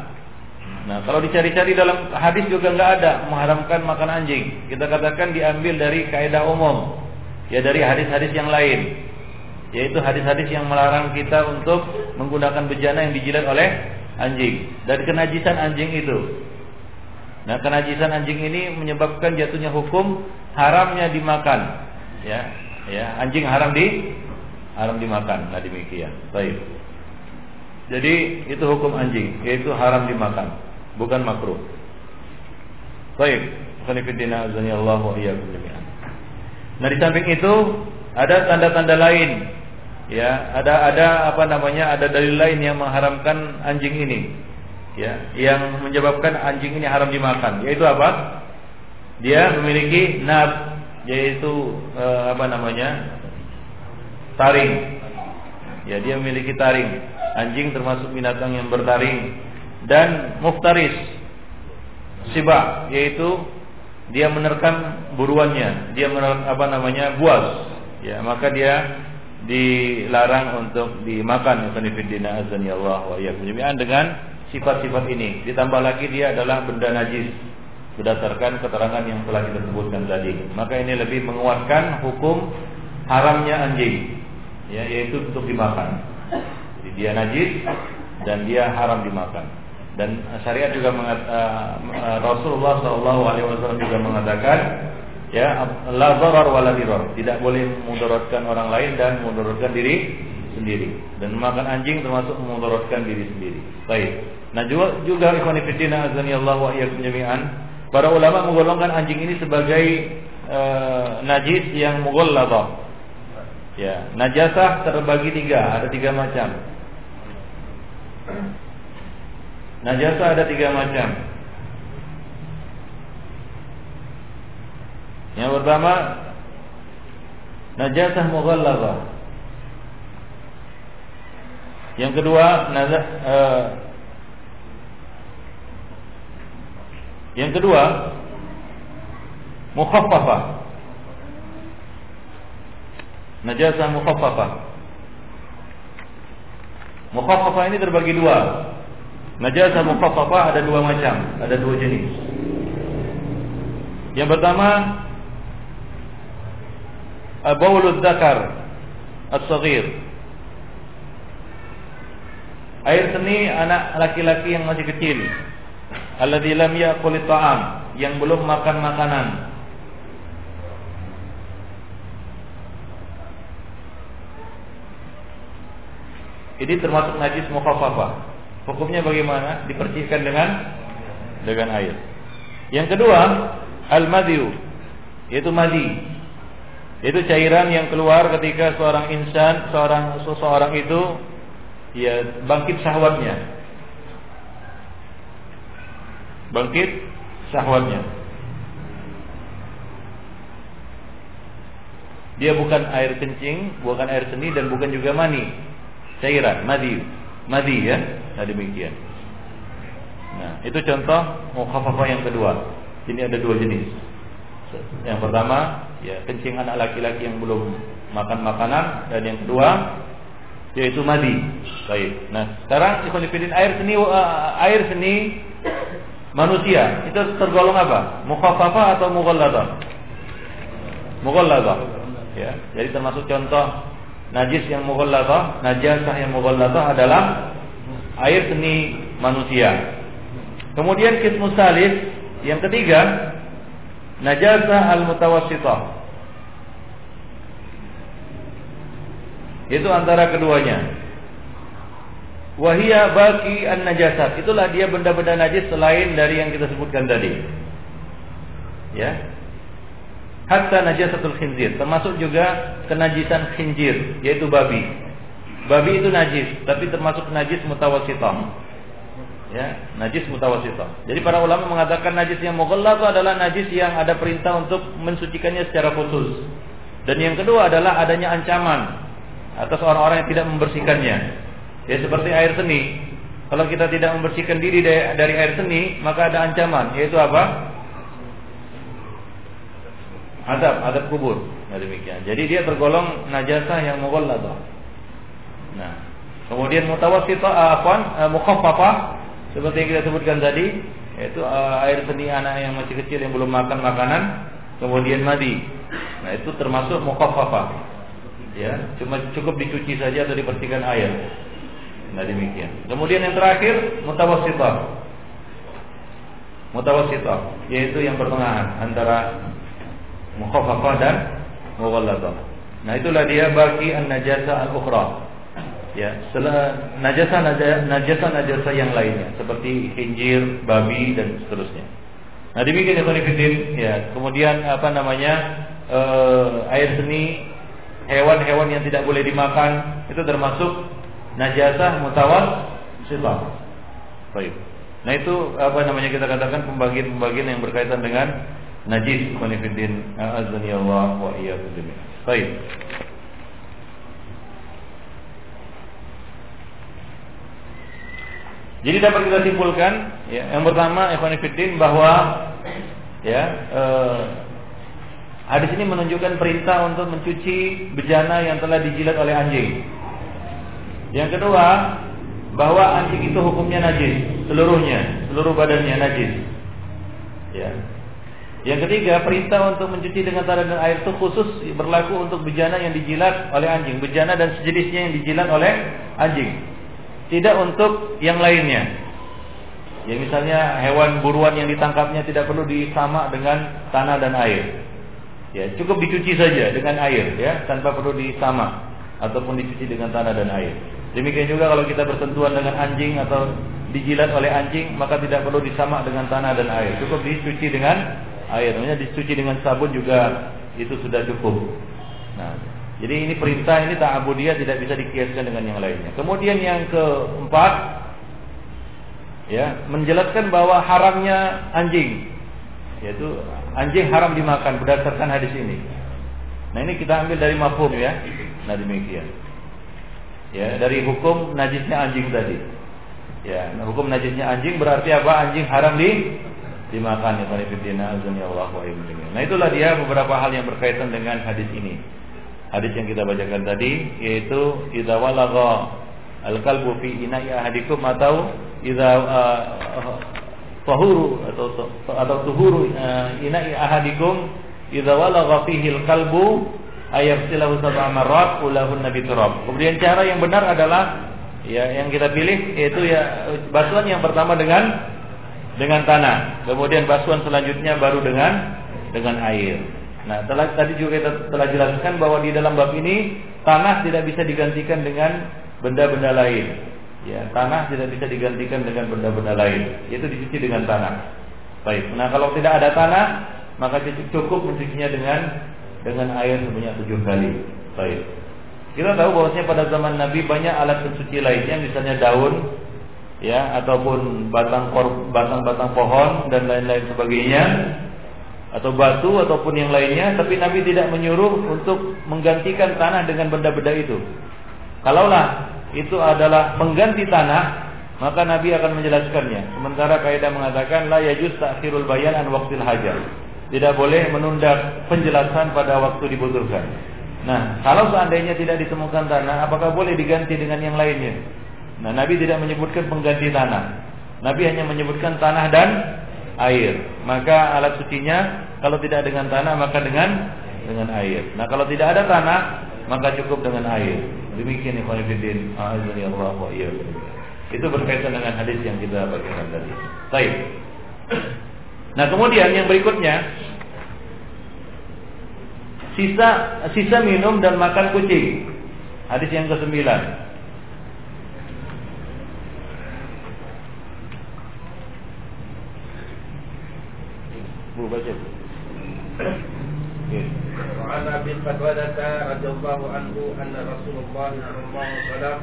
Nah, kalau dicari-cari dalam hadis juga nggak ada mengharamkan makan anjing. Kita katakan diambil dari kaidah umum, ya dari hadis-hadis yang lain, yaitu hadis-hadis yang melarang kita untuk menggunakan bejana yang dijilat oleh anjing dari kenajisan anjing itu. Nah, kenajisan anjing ini menyebabkan jatuhnya hukum haramnya dimakan. Ya, ya, anjing haram di haram dimakan. Nah, demikian. Baik. Jadi itu hukum anjing, yaitu haram dimakan, bukan makruh. Baik, khonifidina azani Allah wa. Nah, di samping itu ada tanda-tanda lain. Ya, ada ada apa namanya? Ada dalil lain yang mengharamkan anjing ini. Ya, yang menyebabkan anjing ini haram dimakan, yaitu apa? Dia memiliki nab, yaitu eh, apa namanya? taring. Ya, dia memiliki taring Anjing termasuk binatang yang bertaring dan muftaris. Siba yaitu dia menerkam buruannya, dia menerkam apa namanya? buas. Ya, maka dia dilarang untuk dimakan Ikhwanifidina azan ya Allah wa iyyakum dengan sifat-sifat ini. Ditambah lagi dia adalah benda najis berdasarkan keterangan yang telah kita sebutkan tadi. Maka ini lebih menguatkan hukum haramnya anjing, ya, yaitu untuk dimakan. Jadi dia najis dan dia haram dimakan. Dan syariat juga mengat, uh, Rasulullah Wasallam juga mengatakan ya la zarar wala tidak boleh mudaratkan orang lain dan mudaratkan diri sendiri dan makan anjing termasuk memudaratkan diri sendiri. Baik. Nah juga juga ikhwan fillah azani Allah wa iyyakum jami'an. Para ulama menggolongkan anjing ini sebagai uh, najis yang mughalladhah. Ya, najasah terbagi tiga, ada tiga macam. Najasa ada tiga macam. Yang pertama najasah mughallazah. Yang kedua najah uh, Yang kedua mukhaffafah. Najasah mukhaffafah. Mukhaffafah ini terbagi dua. Najasah mukhaffafah ada dua macam, ada dua jenis. Yang pertama Baulul Zakar As-Saghir Air seni anak laki-laki yang masih kecil Alladhi lam ya'kul ta'am Yang belum makan makanan Ini termasuk najis mukhafafah. Hukumnya bagaimana? Dipersihkan dengan dengan air. Yang kedua, al-madyu, yaitu madi. Itu cairan yang keluar ketika seorang insan, seorang seseorang itu ya bangkit syahwatnya. Bangkit syahwatnya. Dia bukan air kencing, bukan air seni dan bukan juga mani. Cairan madi. Madi ya. Nah demikian. Nah itu contoh mukhaffafah yang kedua. Ini ada dua jenis. Yang pertama ya kencing anak laki-laki yang belum makan makanan. Dan yang kedua yaitu madi. Baik. Nah sekarang ikhwanifidin air seni uh, air seni manusia itu tergolong apa? Mukhaffafah atau mughalladah mughalladah ya jadi termasuk contoh najis yang mughalladhah, najasah yang mughalladhah adalah air seni manusia. Kemudian kismu salis yang ketiga najasah al-mutawassithah. Itu antara keduanya. Wahia baki an najasat. Itulah dia benda-benda najis selain dari yang kita sebutkan tadi. Ya, hatta najasatul khinzir termasuk juga kenajisan khinzir yaitu babi babi itu najis tapi termasuk najis mutawasitah ya najis mutawasitah jadi para ulama mengatakan najis yang mughallaz adalah najis yang ada perintah untuk mensucikannya secara khusus dan yang kedua adalah adanya ancaman atas orang-orang yang tidak membersihkannya ya seperti air seni Kalau kita tidak membersihkan diri dari air seni, maka ada ancaman, yaitu apa? Adab, adab kubur. Nah, demikian. Jadi dia tergolong najasa yang mughalladah. Nah, kemudian mutawassithah eh, afwan uh, mukhaffafah seperti yang kita sebutkan tadi, yaitu uh, air seni anak yang masih kecil yang belum makan makanan, kemudian mandi. Nah, itu termasuk mukhaffafah. Ya, cuma cukup dicuci saja atau dibersihkan air. Nah demikian. Kemudian yang terakhir mutawassithah. Mutawassithah yaitu yang pertengahan antara mukhaffafah dan mughalladah. Nah itulah dia bagi an-najasa al-ukhra. Ya, setelah najasa najasa najasa yang lainnya seperti khinjir, babi dan seterusnya. Nah demikian ya ya. Kemudian apa namanya uh, air seni, hewan-hewan yang tidak boleh dimakan itu termasuk najasah mutawal sifat. Baik. Nah itu apa namanya kita katakan pembagian-pembagian yang berkaitan dengan najis konfidin azani Allah wa iyyakum Baik. Jadi dapat kita simpulkan ya, yang pertama ikhwan bahwa ya eh, hadis ini menunjukkan perintah untuk mencuci bejana yang telah dijilat oleh anjing. Yang kedua, bahwa anjing itu hukumnya najis, seluruhnya, seluruh badannya najis. Ya. Yang ketiga, perintah untuk mencuci dengan tanah dan air itu khusus berlaku untuk bejana yang dijilat oleh anjing, bejana dan sejenisnya yang dijilat oleh anjing. Tidak untuk yang lainnya. Ya misalnya hewan buruan yang ditangkapnya tidak perlu disamak dengan tanah dan air. Ya, cukup dicuci saja dengan air ya, tanpa perlu disamak ataupun dicuci dengan tanah dan air. Demikian juga kalau kita bersentuhan dengan anjing atau dijilat oleh anjing, maka tidak perlu disamak dengan tanah dan air. Cukup dicuci dengan air. Maksudnya dicuci dengan sabun juga itu sudah cukup. Nah, jadi ini perintah ini ta'abudiyah tidak bisa dikiaskan dengan yang lainnya. Kemudian yang keempat ya, menjelaskan bahwa haramnya anjing yaitu anjing haram dimakan berdasarkan hadis ini. Nah, ini kita ambil dari mafhum ya. Nah, demikian ya dari hukum najisnya anjing tadi. Ya, nah, hukum najisnya anjing berarti apa? Anjing haram di dimakan ya wa Nah, itulah dia beberapa hal yang berkaitan dengan hadis ini. Hadis yang kita bacakan tadi yaitu idza walagha al-kalbu fi ina'i ahadikum atau idza uh, tahuru atau atau tuhuru uh, ina'i ahadikum idza walagha fihi al-kalbu ayat silahu sab'a marrat ulahun nabi turab. Kemudian cara yang benar adalah ya yang kita pilih yaitu ya basuhan yang pertama dengan dengan tanah. Kemudian basuhan selanjutnya baru dengan dengan air. Nah, telah, tadi juga kita telah jelaskan bahwa di dalam bab ini tanah tidak bisa digantikan dengan benda-benda lain. Ya, tanah tidak bisa digantikan dengan benda-benda lain, yaitu dicuci dengan tanah. Baik. Nah, kalau tidak ada tanah, maka cukup mencucinya dengan dengan air sebanyak tujuh kali. Baik. Kita tahu bahwasanya pada zaman Nabi banyak alat pencuci lainnya, misalnya daun, ya, ataupun batang batang-batang pohon dan lain-lain sebagainya, atau batu ataupun yang lainnya. Tapi Nabi tidak menyuruh untuk menggantikan tanah dengan benda-benda itu. Kalaulah itu adalah mengganti tanah, maka Nabi akan menjelaskannya. Sementara kaidah mengatakan la yajuz ta'khirul bayan an waqtil hajar. Tidak boleh menunda penjelasan pada waktu dibutuhkan. Nah, kalau seandainya tidak ditemukan tanah, apakah boleh diganti dengan yang lainnya? Nah, Nabi tidak menyebutkan pengganti tanah. Nabi hanya menyebutkan tanah dan air. Maka alat sucinya kalau tidak dengan tanah maka dengan dengan air. Nah, kalau tidak ada tanah maka cukup dengan air. Demikian ikhwan fillah, Allah wa Itu berkaitan dengan hadis yang kita bacakan tadi. Baik. Nah kemudian yang berikutnya sisa sisa minum dan makan kucing. Hadis yang ke-9. الله عنه ان رسول الله صلى الله عليه وسلم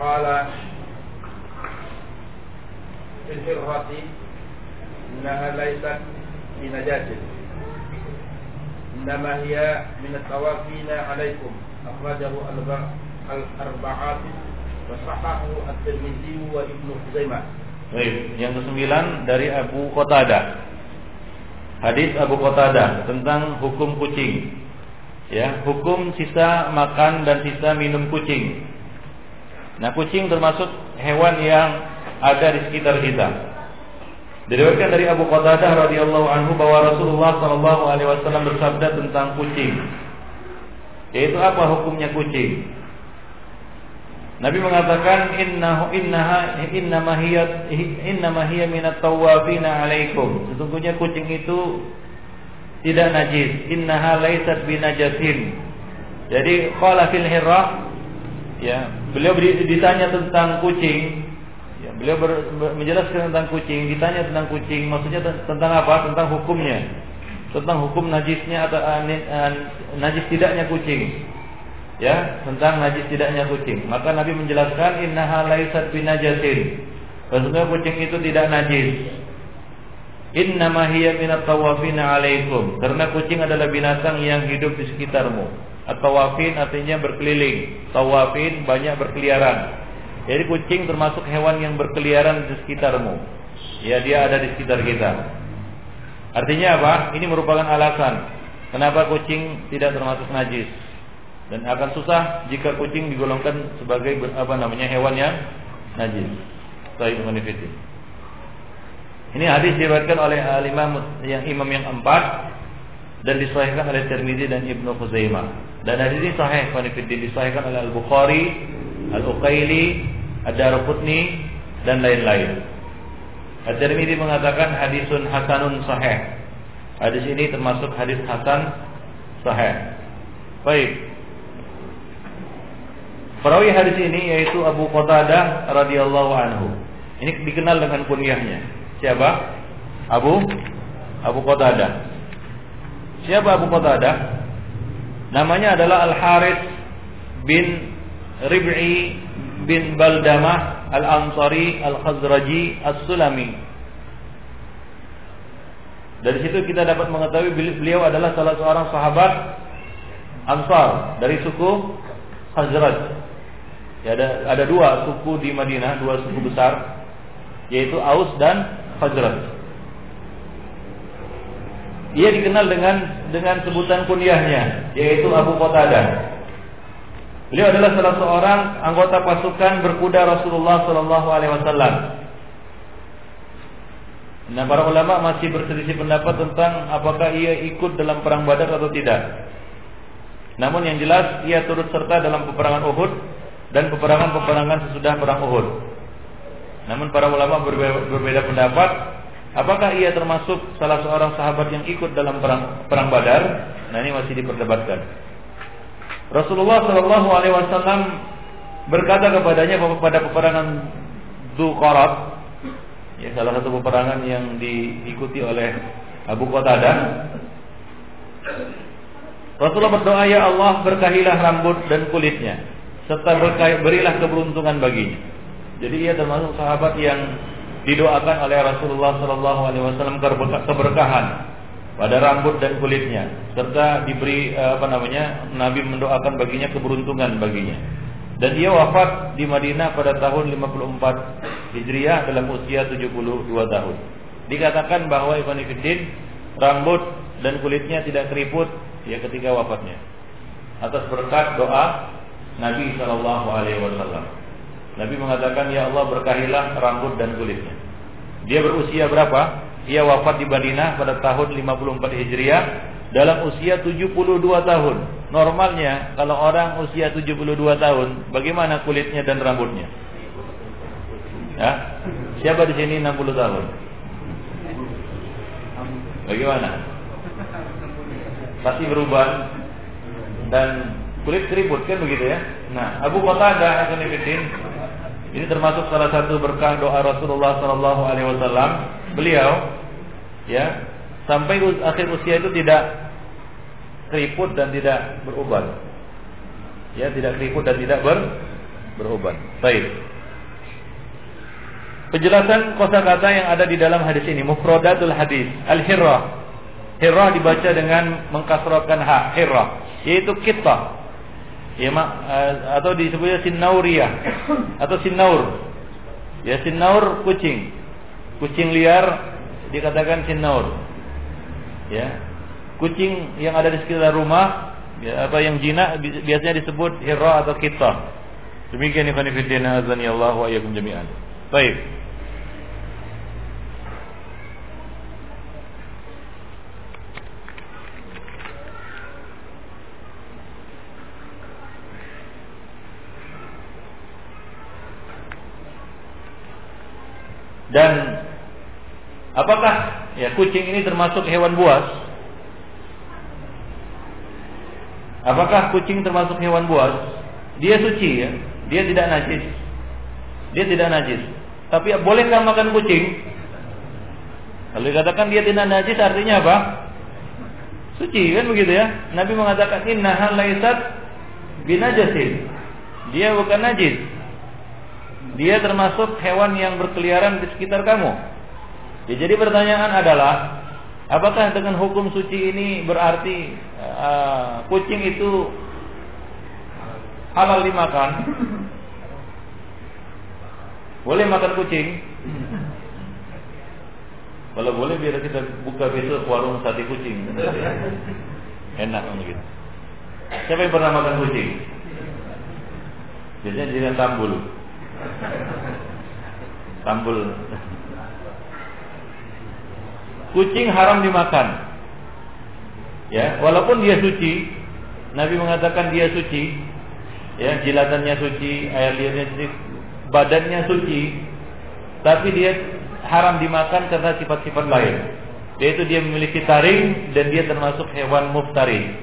قال في الحرة إنها ليست بنجاة إنما هي من الطوافين عليكم أخرجه الأربعات Wasahahu At-Tirmidzi wa Ibnu Khuzaimah. Baik, yang kesembilan dari Abu Qatadah. Hadis Abu Qatadah tentang hukum kucing. Ya, hukum sisa makan dan sisa minum kucing. Nah, kucing termasuk hewan yang ada di sekitar kita. Diriwayatkan dari Abu Qatadah radhiyallahu anhu bahwa Rasulullah sallallahu alaihi wasallam bersabda tentang kucing. Yaitu apa hukumnya kucing? Nabi mengatakan innahu innaha innama hiya innama hiya minat tawafina alaikum. Sesungguhnya kucing itu tidak najis. Innaha laysat binajasin. Jadi qala fil hirrah ya, beliau ditanya tentang kucing. Ya, beliau ber, menjelaskan tentang kucing, ditanya tentang kucing, maksudnya tentang apa? Tentang hukumnya. Tentang hukum najisnya atau uh, najis tidaknya kucing ya tentang najis tidaknya kucing. Maka Nabi menjelaskan innaha laisat binajasin. Maksudnya kucing itu tidak najis. Innama hiya minat tawafina alaikum. Karena kucing adalah binatang yang hidup di sekitarmu. At-tawafin artinya berkeliling. Tawafin banyak berkeliaran. Jadi kucing termasuk hewan yang berkeliaran di sekitarmu. Ya dia ada di sekitar kita. Artinya apa? Ini merupakan alasan kenapa kucing tidak termasuk najis dan akan susah jika kucing digolongkan sebagai apa namanya hewan yang najis. Sahih Munifiti. Ini hadis diriwayatkan oleh imam yang imam yang empat dan disahihkan oleh Tirmizi dan Ibnu Khuzaimah. Dan hadis ini sahih Munifiti disahihkan oleh Al Bukhari, Al Uqaili, Ad-Darqutni dan lain-lain. At-Tirmidzi mengatakan hadisun hasanun sahih. Hadis ini termasuk hadis hasan sahih. Baik, Perawi hadis ini yaitu Abu Qatadah radhiyallahu anhu. Ini dikenal dengan kunyahnya. Siapa? Abu Abu Qatadah. Siapa Abu Qatadah? Namanya adalah Al Harith bin Rib'i bin Baldamah Al Ansari Al Khazraji As Sulami. Dari situ kita dapat mengetahui beliau adalah salah seorang sahabat Ansar dari suku Khazraj. Ya, ada ada dua suku di Madinah, dua suku besar, yaitu Aus dan Khazraj. Ia dikenal dengan dengan sebutan kunyahnya, yaitu Abu Qatadah. Beliau adalah salah seorang anggota pasukan berkuda Rasulullah Shallallahu Alaihi Wasallam. Nah, para ulama masih berselisih pendapat tentang apakah ia ikut dalam perang Badar atau tidak. Namun yang jelas ia turut serta dalam peperangan Uhud dan peperangan-peperangan sesudah perang Uhud. Namun para ulama berbeda, pendapat apakah ia termasuk salah seorang sahabat yang ikut dalam perang perang Badar? Nah ini masih diperdebatkan. Rasulullah Shallallahu Alaihi Wasallam berkata kepadanya pada peperangan Dzulqarat, ya salah satu peperangan yang diikuti oleh Abu Qatadah. Rasulullah berdoa ya Allah berkahilah rambut dan kulitnya serta berilah keberuntungan baginya. Jadi ia termasuk sahabat yang didoakan oleh Rasulullah Shallallahu Alaihi Wasallam keberkahan pada rambut dan kulitnya, serta diberi eh, apa namanya Nabi mendoakan baginya keberuntungan baginya. Dan dia wafat di Madinah pada tahun 54 Hijriah dalam usia 72 tahun. Dikatakan bahwa Ibn Fiddin rambut dan kulitnya tidak keriput ya ketika wafatnya. Atas berkat doa Nabi Shallallahu Alaihi Wasallam. Nabi mengatakan, Ya Allah berkahilah rambut dan kulitnya. Dia berusia berapa? Ia wafat di Madinah pada tahun 54 Hijriah dalam usia 72 tahun. Normalnya kalau orang usia 72 tahun, bagaimana kulitnya dan rambutnya? Ya? Siapa di sini 60 tahun? Bagaimana? Pasti berubah dan kulit keriput kan begitu ya. Nah, Abu Qatadah Ibn ini termasuk salah satu berkah doa Rasulullah Sallallahu Alaihi Wasallam. Beliau, ya, sampai akhir usia itu tidak keriput dan tidak berubat. Ya, tidak keriput dan tidak ber, berubat. Baik. Penjelasan kosakata yang ada di dalam hadis ini, mufradatul hadis, al-hirrah. Hirrah dibaca dengan mengkasrahkan ha, hirrah, yaitu kita Ya, mak, eh, atau disebutnya sinauria atau sinaur. Ya, sinaur kucing. Kucing liar dikatakan sinaur. Ya. Kucing yang ada di sekitar rumah ya, atau yang jinak biasanya disebut hira atau kita. Demikian ikhwan fillah azani Allah wa iyyakum jami'an. Baik. Dan apakah ya kucing ini termasuk hewan buas? Apakah kucing termasuk hewan buas? Dia suci ya, dia tidak najis. Dia tidak najis. Tapi bolehkah makan kucing? Kalau dikatakan dia tidak najis artinya apa? Suci kan begitu ya? Nabi mengatakan innaha laisat binajasin. Dia bukan najis. Dia termasuk hewan yang berkeliaran di sekitar kamu. Ya, jadi pertanyaan adalah, apakah dengan hukum suci ini berarti uh, kucing itu halal dimakan? Boleh makan kucing? Kalau boleh biar kita buka besok warung sate kucing. Enak begitu. Siapa yang pernah makan kucing? Biasanya jadi tambul. Tambul. Kucing haram dimakan. Ya, walaupun dia suci, Nabi mengatakan dia suci, ya, jilatannya suci, air liurnya suci, badannya suci, tapi dia haram dimakan karena sifat-sifat lain. Yaitu dia memiliki taring dan dia termasuk hewan muftari.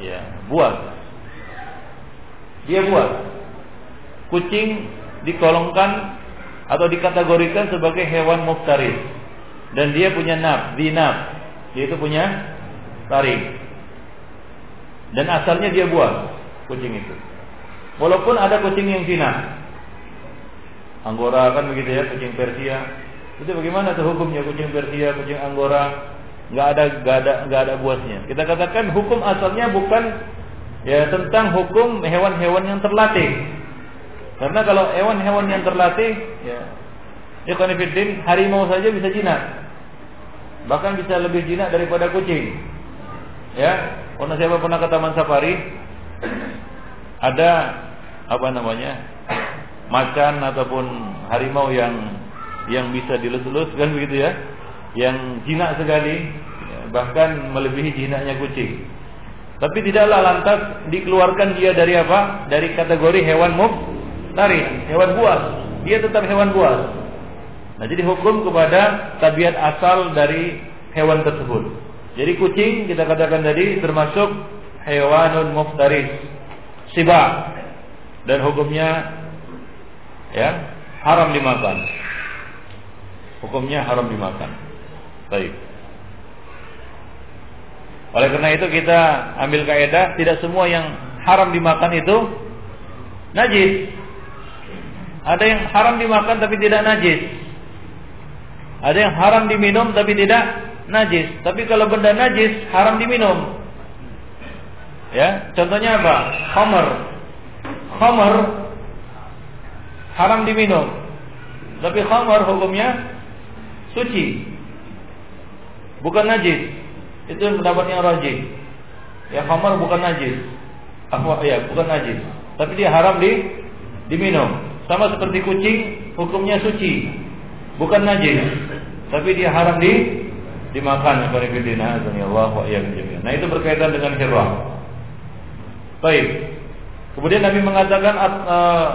Ya, buat. Dia buat kucing dikolongkan atau dikategorikan sebagai hewan muftaris dan dia punya naf, dinaf, dia itu punya taring. Dan asalnya dia buat kucing itu. Walaupun ada kucing yang zina. Anggora kan begitu ya, kucing Persia. Itu bagaimana tuh hukumnya kucing Persia, kucing Anggora? Nggak ada, nggak ada, nggak ada buasnya. Kita katakan hukum asalnya bukan ya tentang hukum hewan-hewan yang terlatih. Karena kalau hewan-hewan yang terlatih, ya, Ikhwanifiddin, harimau saja bisa jinak. Bahkan bisa lebih jinak daripada kucing. Ya, kalau siapa pernah ke Taman Safari, ada apa namanya macan ataupun harimau yang yang bisa dilus-lus kan begitu ya, yang jinak sekali, ya, bahkan melebihi jinaknya kucing. Tapi tidaklah lantas dikeluarkan dia dari apa? Dari kategori hewan muf tarik, hewan buas. Dia tetap hewan buas. Nah, jadi hukum kepada tabiat asal dari hewan tersebut. Jadi kucing kita katakan tadi termasuk hewanun muftaris. Siba. Dan hukumnya ya haram dimakan. Hukumnya haram dimakan. Baik. Oleh karena itu kita ambil kaidah tidak semua yang haram dimakan itu najis. Ada yang haram dimakan tapi tidak najis. Ada yang haram diminum tapi tidak najis. Tapi kalau benda najis haram diminum. Ya, contohnya apa? Homer. Homer haram diminum. Tapi homer hukumnya suci. Bukan najis. Itu pendapatnya rajin. Ya homer bukan najis. Apa ya, bukan najis. Tapi dia haram di diminum. Sama seperti kucing, hukumnya suci, bukan najis, tapi dia haram di dimakan oleh bidina Allah Nah itu berkaitan dengan hirah. Baik. Kemudian Nabi mengatakan uh,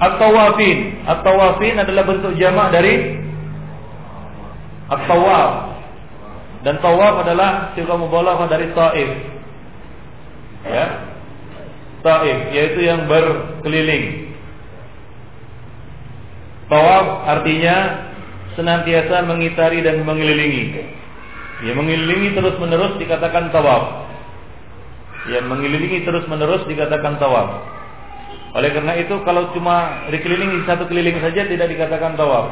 at-tawafin. At-tawafin adalah bentuk jamak dari at-tawaf. Dan tawaf adalah juga mubalaghah dari taif. Ya. Taif yaitu yang berkeliling. Tawaf artinya senantiasa mengitari dan mengelilingi. Ya mengelilingi terus menerus dikatakan tawaf. Ya mengelilingi terus menerus dikatakan tawaf. Oleh karena itu kalau cuma dikelilingi satu keliling saja tidak dikatakan tawaf.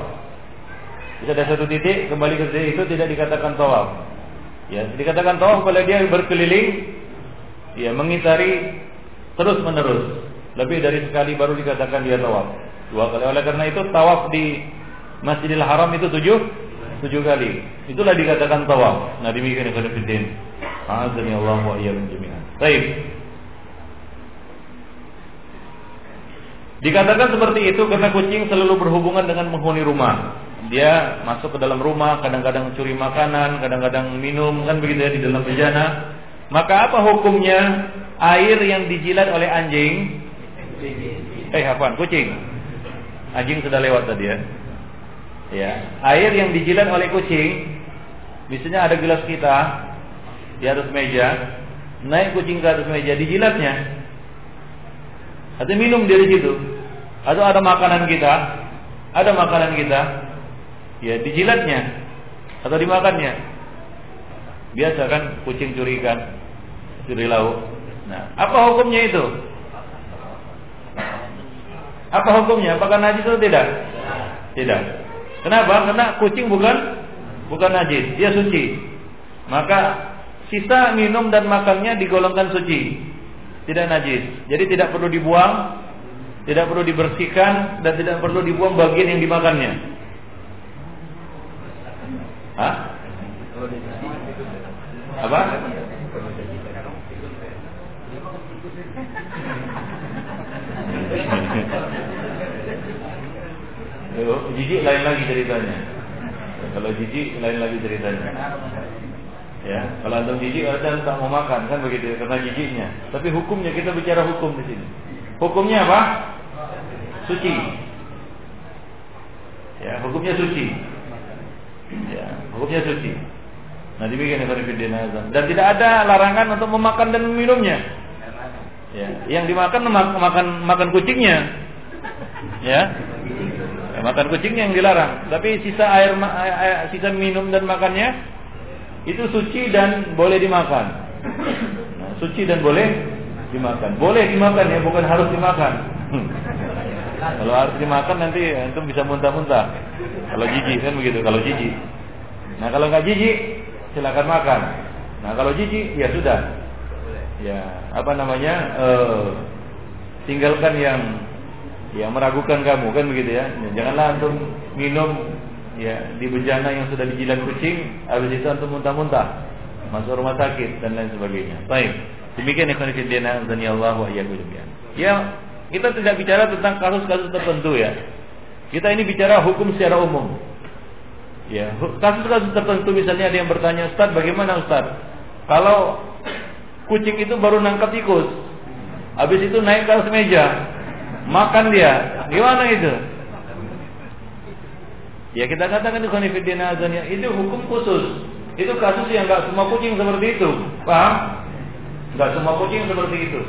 Bisa ada satu titik kembali ke titik itu tidak dikatakan tawaf. Ya dikatakan tawaf kalau dia berkeliling ya mengitari terus menerus lebih dari sekali baru dikatakan dia tawaf dua kali oleh karena itu tawaf di Masjidil Haram itu tujuh tujuh kali itulah dikatakan tawaf nah demikian ikhwan fillah Azani Allah wa iyyakum jami'an baik Dikatakan seperti itu karena kucing selalu berhubungan dengan penghuni rumah. Dia masuk ke dalam rumah, kadang-kadang curi makanan, kadang-kadang minum, kan begitu ya di dalam bejana. Maka apa hukumnya air yang dijilat oleh anjing? Eh, apa? Kucing. Anjing sudah lewat tadi ya. Ya, air yang dijilat oleh kucing, misalnya ada gelas kita di atas meja, naik kucing ke atas meja, dijilatnya. Atau minum dari situ. Atau ada makanan kita, ada makanan kita, ya dijilatnya atau dimakannya. Biasa kan kucing curi ikan, curi lauk. Nah, apa hukumnya itu? Apa hukumnya? Apakah najis atau tidak? Tidak. Kenapa? Karena kucing bukan bukan najis, dia suci. Maka sisa minum dan makannya digolongkan suci, tidak najis. Jadi tidak perlu dibuang, tidak perlu dibersihkan dan tidak perlu dibuang bagian yang dimakannya. Hah? Apa? jijik lain lagi ceritanya. Kalau jijik lain lagi ceritanya. Ya, kalau antum jijik ada tak mau makan kan begitu karena jijiknya. Tapi hukumnya kita bicara hukum di sini. Hukumnya apa? Suci. Ya, hukumnya suci. Ya, hukumnya suci. Nah, dibikin. Dan tidak ada larangan untuk memakan dan meminumnya. Ya, yang dimakan makan makan kucingnya. Ya. Makan kucingnya yang dilarang. Tapi sisa air, air sisa minum dan makannya itu suci dan boleh dimakan. Nah, suci dan boleh dimakan. Boleh dimakan ya, bukan harus dimakan. Hmm. Kalau harus dimakan nanti itu bisa muntah-muntah. Kalau jijik kan begitu, kalau jijik. Nah, kalau nggak jijik silakan makan. Nah, kalau jijik ya sudah. Ya, apa namanya? Uh, tinggalkan yang yang meragukan kamu kan begitu ya. Janganlah antum minum ya di bejana yang sudah dijilat kucing habis itu antum muntah-muntah masuk rumah sakit dan lain sebagainya. Baik. Demikian ikhwan fillah azani Allah wa iyyakum Ya, kita tidak bicara tentang kasus-kasus tertentu ya. Kita ini bicara hukum secara umum. Ya, kasus-kasus tertentu misalnya ada yang bertanya, "Ustaz, bagaimana Ustaz? Kalau kucing itu baru nangkap tikus, habis itu naik ke atas meja, makan dia, gimana itu?" Ya kita katakan itu konfidena itu hukum khusus. Itu kasus yang nggak semua kucing seperti itu, paham? Enggak semua kucing seperti itu.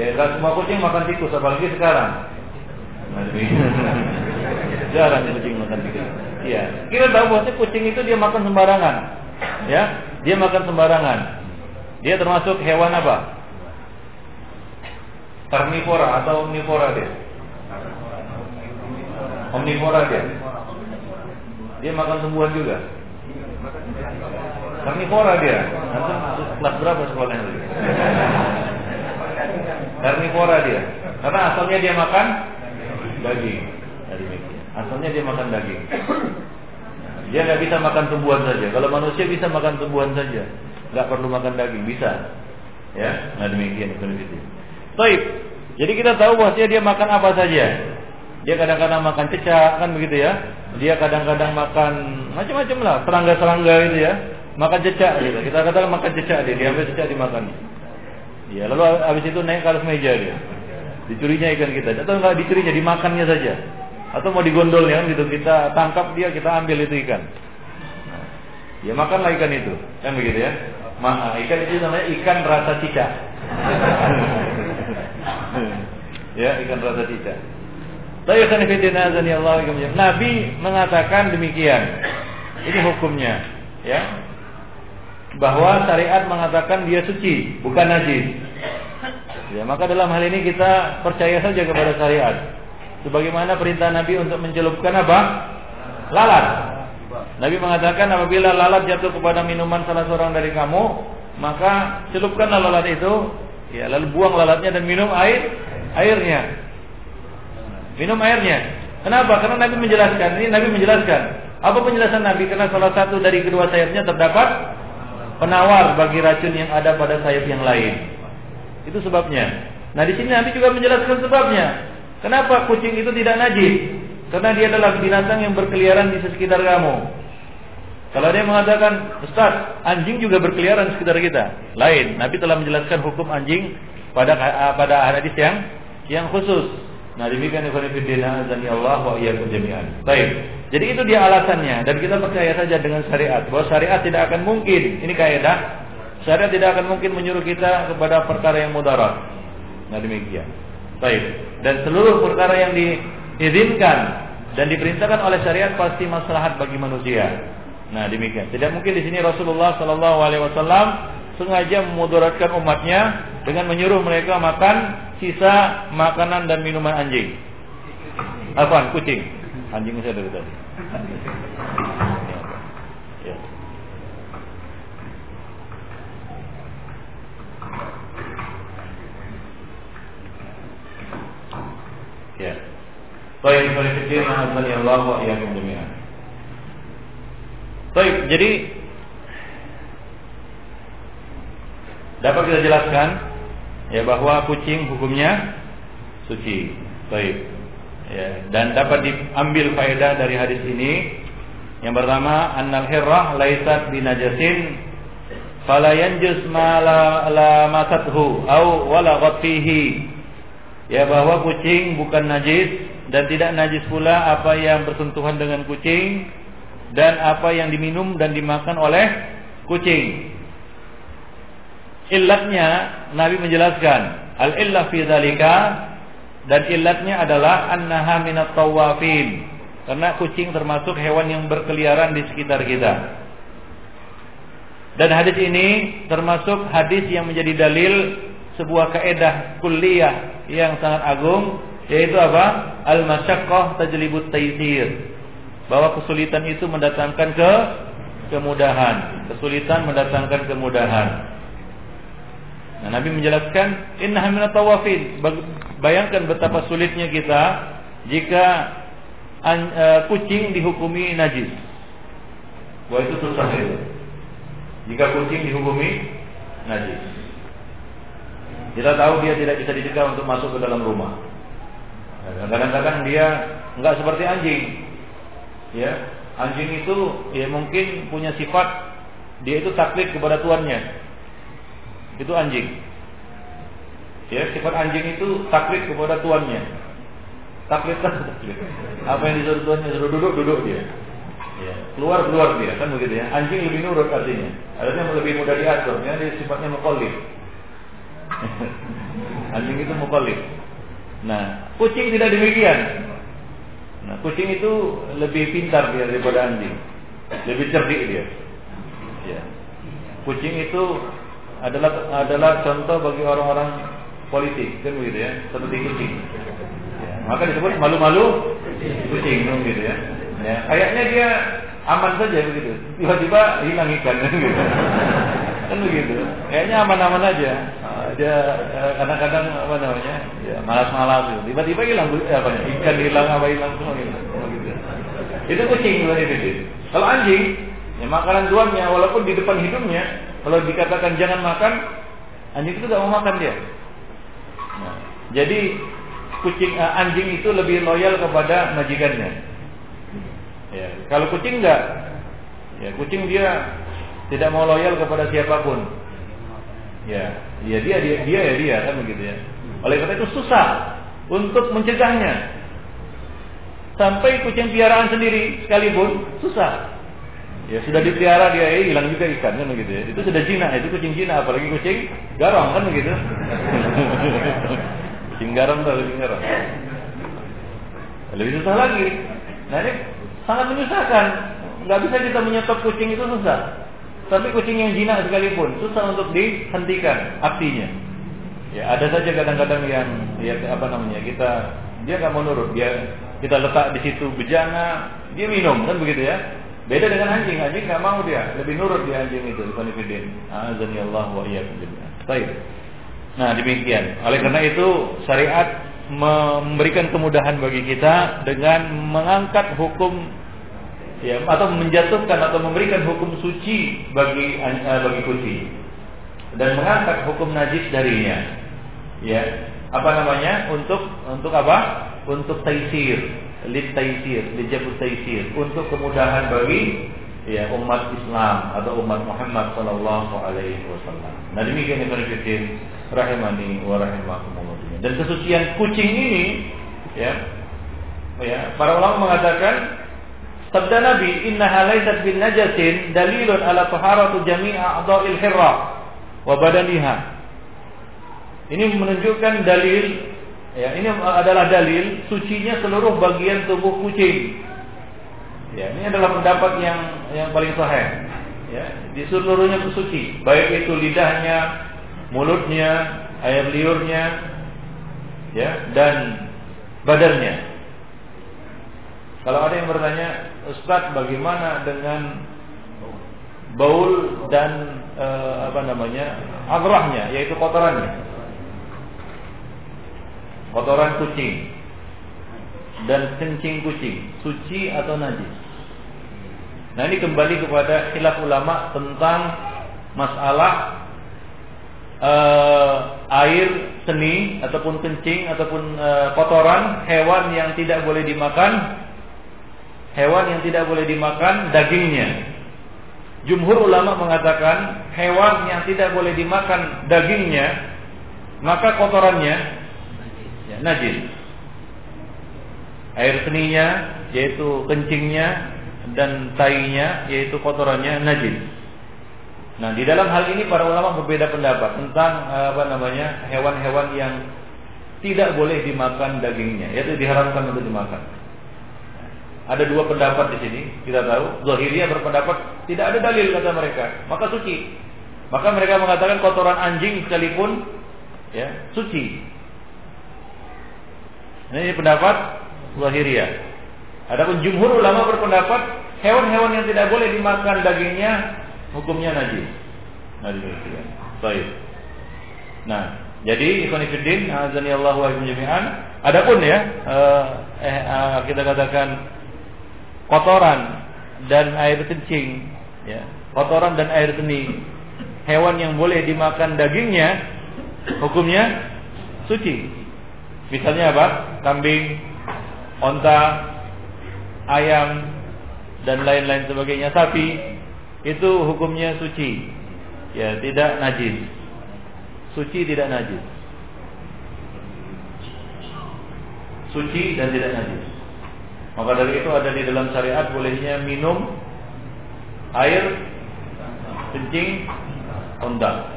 Ya, enggak semua kucing makan tikus, apalagi sekarang. Jarang kucing makan tikus. Iya. Kita tahu bahwa kucing itu dia makan sembarangan. Ya, dia makan sembarangan. Dia termasuk hewan apa? Karnivora atau omnivora dia? Omnivora dia. Dia makan tumbuhan juga. Karnivora dia. Antum kelas berapa sekolahnya dulu? Karnivora dia. Karena asalnya dia makan daging. Dari Asalnya dia makan daging. Dia nggak bisa makan tumbuhan saja. Kalau manusia bisa makan tumbuhan saja, nggak perlu makan daging, bisa. Ya, nah demikian itu. Baik. Jadi kita tahu bahwa dia makan apa saja. Dia kadang-kadang makan cecak kan begitu ya. Dia kadang-kadang makan macam-macam lah, serangga-serangga itu ya makan cecak gitu. Kita katakan makan cecak dia, diambil cecak dimakan. Ya, lalu habis itu naik ke atas meja dia. Dicurinya ikan kita. Atau enggak dicurinya, dimakannya saja. Atau mau digondolnya kan gitu, kita tangkap dia, kita ambil itu ikan. Ya makanlah ikan itu, kan begitu ya. Ma, ikan itu namanya ikan rasa cicak. ya, ikan rasa cicak. Nabi mengatakan demikian. Ini hukumnya, ya bahwa syariat mengatakan dia suci, bukan najis. Ya, maka dalam hal ini kita percaya saja kepada syariat. Sebagaimana perintah Nabi untuk mencelupkan apa? Lalat. Nabi mengatakan apabila lalat jatuh kepada minuman salah seorang dari kamu, maka celupkanlah lalat itu, ya lalu buang lalatnya dan minum air airnya. Minum airnya. Kenapa? Karena Nabi menjelaskan, ini Nabi menjelaskan. Apa penjelasan Nabi? Karena salah satu dari kedua sayapnya terdapat penawar bagi racun yang ada pada sayap yang lain. Itu sebabnya. Nah, di sini Nabi juga menjelaskan sebabnya. Kenapa kucing itu tidak najis? Karena dia adalah binatang yang berkeliaran di sekitar kamu. Kalau dia mengatakan, Ustaz, anjing juga berkeliaran sekitar kita. Lain, Nabi telah menjelaskan hukum anjing pada pada hadis yang yang khusus. Nah, demikian ikhwan fillah azani Allah wa jami'an. Baik. Jadi itu dia alasannya dan kita percaya saja dengan syariat bahwa syariat tidak akan mungkin. Ini kaidah. Syariat tidak akan mungkin menyuruh kita kepada perkara yang mudarat. Nah, demikian. Baik. Dan seluruh perkara yang diizinkan dan diperintahkan oleh syariat pasti maslahat bagi manusia. Nah demikian. Tidak mungkin di sini Rasulullah Shallallahu Alaihi Wasallam sengaja memudaratkan umatnya dengan menyuruh mereka makan sisa makanan dan minuman anjing. Apa? Kucing. Anjing saya dari tadi. Ya. Ya. Baik, kali kecil, Allah wa iyyakum jami'an. Baik, jadi dapat kita jelaskan ya bahwa kucing hukumnya suci. Baik. Ya, dan dapat diambil faedah dari hadis ini. Yang pertama, annal hirrah laisat binajasin fala yanjus ma la, la masathu au wala. Ya bahwa kucing bukan najis dan tidak najis pula apa yang bersentuhan dengan kucing dan apa yang diminum dan dimakan oleh kucing. Illatnya Nabi menjelaskan al illah fi dzalika dan illatnya adalah annaha minat tawafin karena kucing termasuk hewan yang berkeliaran di sekitar kita. Dan hadis ini termasuk hadis yang menjadi dalil sebuah kaedah kuliah yang sangat agung yaitu apa? Al-masyaqqah tajlibut taysir bahwa kesulitan itu mendatangkan ke kemudahan. Kesulitan mendatangkan kemudahan. Nah, Nabi menjelaskan innaha minat tawafin. Bayangkan betapa sulitnya kita jika an, uh, kucing dihukumi najis. Wah itu susah itu. Jika kucing dihukumi najis. Kita tahu dia tidak bisa dicegah untuk masuk ke dalam rumah. Kadang-kadang dia nggak seperti anjing ya anjing itu ya mungkin punya sifat dia itu taklid kepada tuannya. Itu anjing. Ya sifat anjing itu taklid kepada tuannya. Taklid kan apa yang disuruh tuannya? Suruh duduk duduk dia. Ya. keluar keluar dia. Kan begitu ya. Anjing lebih nurut artinya. Artinya lebih mudah diatur. Ya dia sifatnya mukallid anjing itu mukallid nah kucing tidak demikian Nah, kucing itu lebih pintar dia daripada anjing. Lebih cerdik dia. Ya. Kucing itu adalah adalah contoh bagi orang-orang politik, kan begitu ya, seperti kucing. Ya. Maka disebut malu-malu kucing, kan gitu ya. ya. Kayaknya dia aman saja begitu. Tiba-tiba hilang ikan kan gitu. Kan begitu. Kayaknya aman-aman aja. Dia eh, kadang-kadang apa namanya? Ya, malas-malas gitu. Tiba-tiba hilang apa ya, ikan hilang apa hilang semua gitu. gitu. Itu kucing itu. Kalau anjing, ya makanan tuannya walaupun di depan hidungnya, kalau dikatakan jangan makan, anjing itu tidak mau makan dia. Nah, jadi kucing uh, anjing itu lebih loyal kepada majikannya. Ya, kalau kucing enggak, ya kucing dia tidak mau loyal kepada siapa pun. Ya, ya dia dia dia ya dia kan begitu ya. Oleh karena itu susah untuk mencegahnya. Sampai kucing piaraan sendiri sekalipun susah. Ya sudah dipelihara dia eh, hilang juga ikan kan begitu ya. Itu sudah jinak, itu kucing jinak apalagi kucing garong kan begitu. kucing garam atau kucing garong. Lebih susah lagi. Nah ini sangat menyusahkan. Nggak bisa kita menyetop kucing itu susah. Tapi kucing yang jinak sekalipun susah untuk dihentikan aksinya. Ya ada saja kadang-kadang yang ya apa namanya kita dia nggak mau nurut dia kita letak di situ bejana dia minum kan begitu ya Beda dengan anjing, anjing nggak mau dia, lebih nurut dia anjing itu, Ikhwanifidin. Azani Allah wa iyyakum Baik. Nah, demikian. Oleh karena itu syariat memberikan kemudahan bagi kita dengan mengangkat hukum ya atau menjatuhkan atau memberikan hukum suci bagi uh, bagi kucing dan mengangkat hukum najis darinya. Ya, apa namanya? Untuk untuk apa? Untuk taisir lid taisir, lijabut taisir, untuk kemudahan bagi ya umat Islam atau umat Muhammad sallallahu alaihi wasallam. Nah demikian yang berikutnya rahimani wa rahimakumullah. Dan kesucian kucing ini ya ya para ulama mengatakan sabda Nabi inna laysat bin najasin dalilun ala taharatu jami'a a'dha'il hirra wa badaniha. Ini menunjukkan dalil Ya, ini adalah dalil sucinya seluruh bagian tubuh kucing. Ya, ini adalah pendapat yang yang paling sahih. Ya, di seluruhnya suci, baik itu lidahnya, mulutnya, air liurnya, ya, dan badannya. Kalau ada yang bertanya, Ustaz, bagaimana dengan baul dan e, apa namanya, agrahnya, yaitu kotorannya? kotoran kucing dan kencing kucing suci atau najis. Nah ini kembali kepada khilaf ulama tentang masalah uh, air seni ataupun kencing ataupun uh, kotoran hewan yang tidak boleh dimakan hewan yang tidak boleh dimakan dagingnya. Jumhur ulama mengatakan hewan yang tidak boleh dimakan dagingnya maka kotorannya ya, najis. Air seninya yaitu kencingnya dan tainya yaitu kotorannya najis. Nah, di dalam hal ini para ulama berbeda pendapat tentang apa namanya hewan-hewan yang tidak boleh dimakan dagingnya, yaitu diharamkan untuk dimakan. Ada dua pendapat di sini, kita tahu. Zahiriyah berpendapat tidak ada dalil kata mereka, maka suci. Maka mereka mengatakan kotoran anjing sekalipun ya suci. Ini pendapat Zahiriyah. Adapun jumhur ulama berpendapat hewan-hewan yang tidak boleh dimakan dagingnya hukumnya najis. Najis. Baik. Nah, jadi ikhwanifiddin azani Allah wa jami'an. Adapun ya eh, eh, kita katakan kotoran dan air kencing ya, kotoran dan air seni hewan yang boleh dimakan dagingnya hukumnya suci. Misalnya apa? Kambing, onta, ayam, dan lain-lain sebagainya. Sapi itu hukumnya suci, ya tidak najis. Suci tidak najis. Suci dan tidak najis. Maka dari itu ada di dalam syariat bolehnya minum air kencing onta.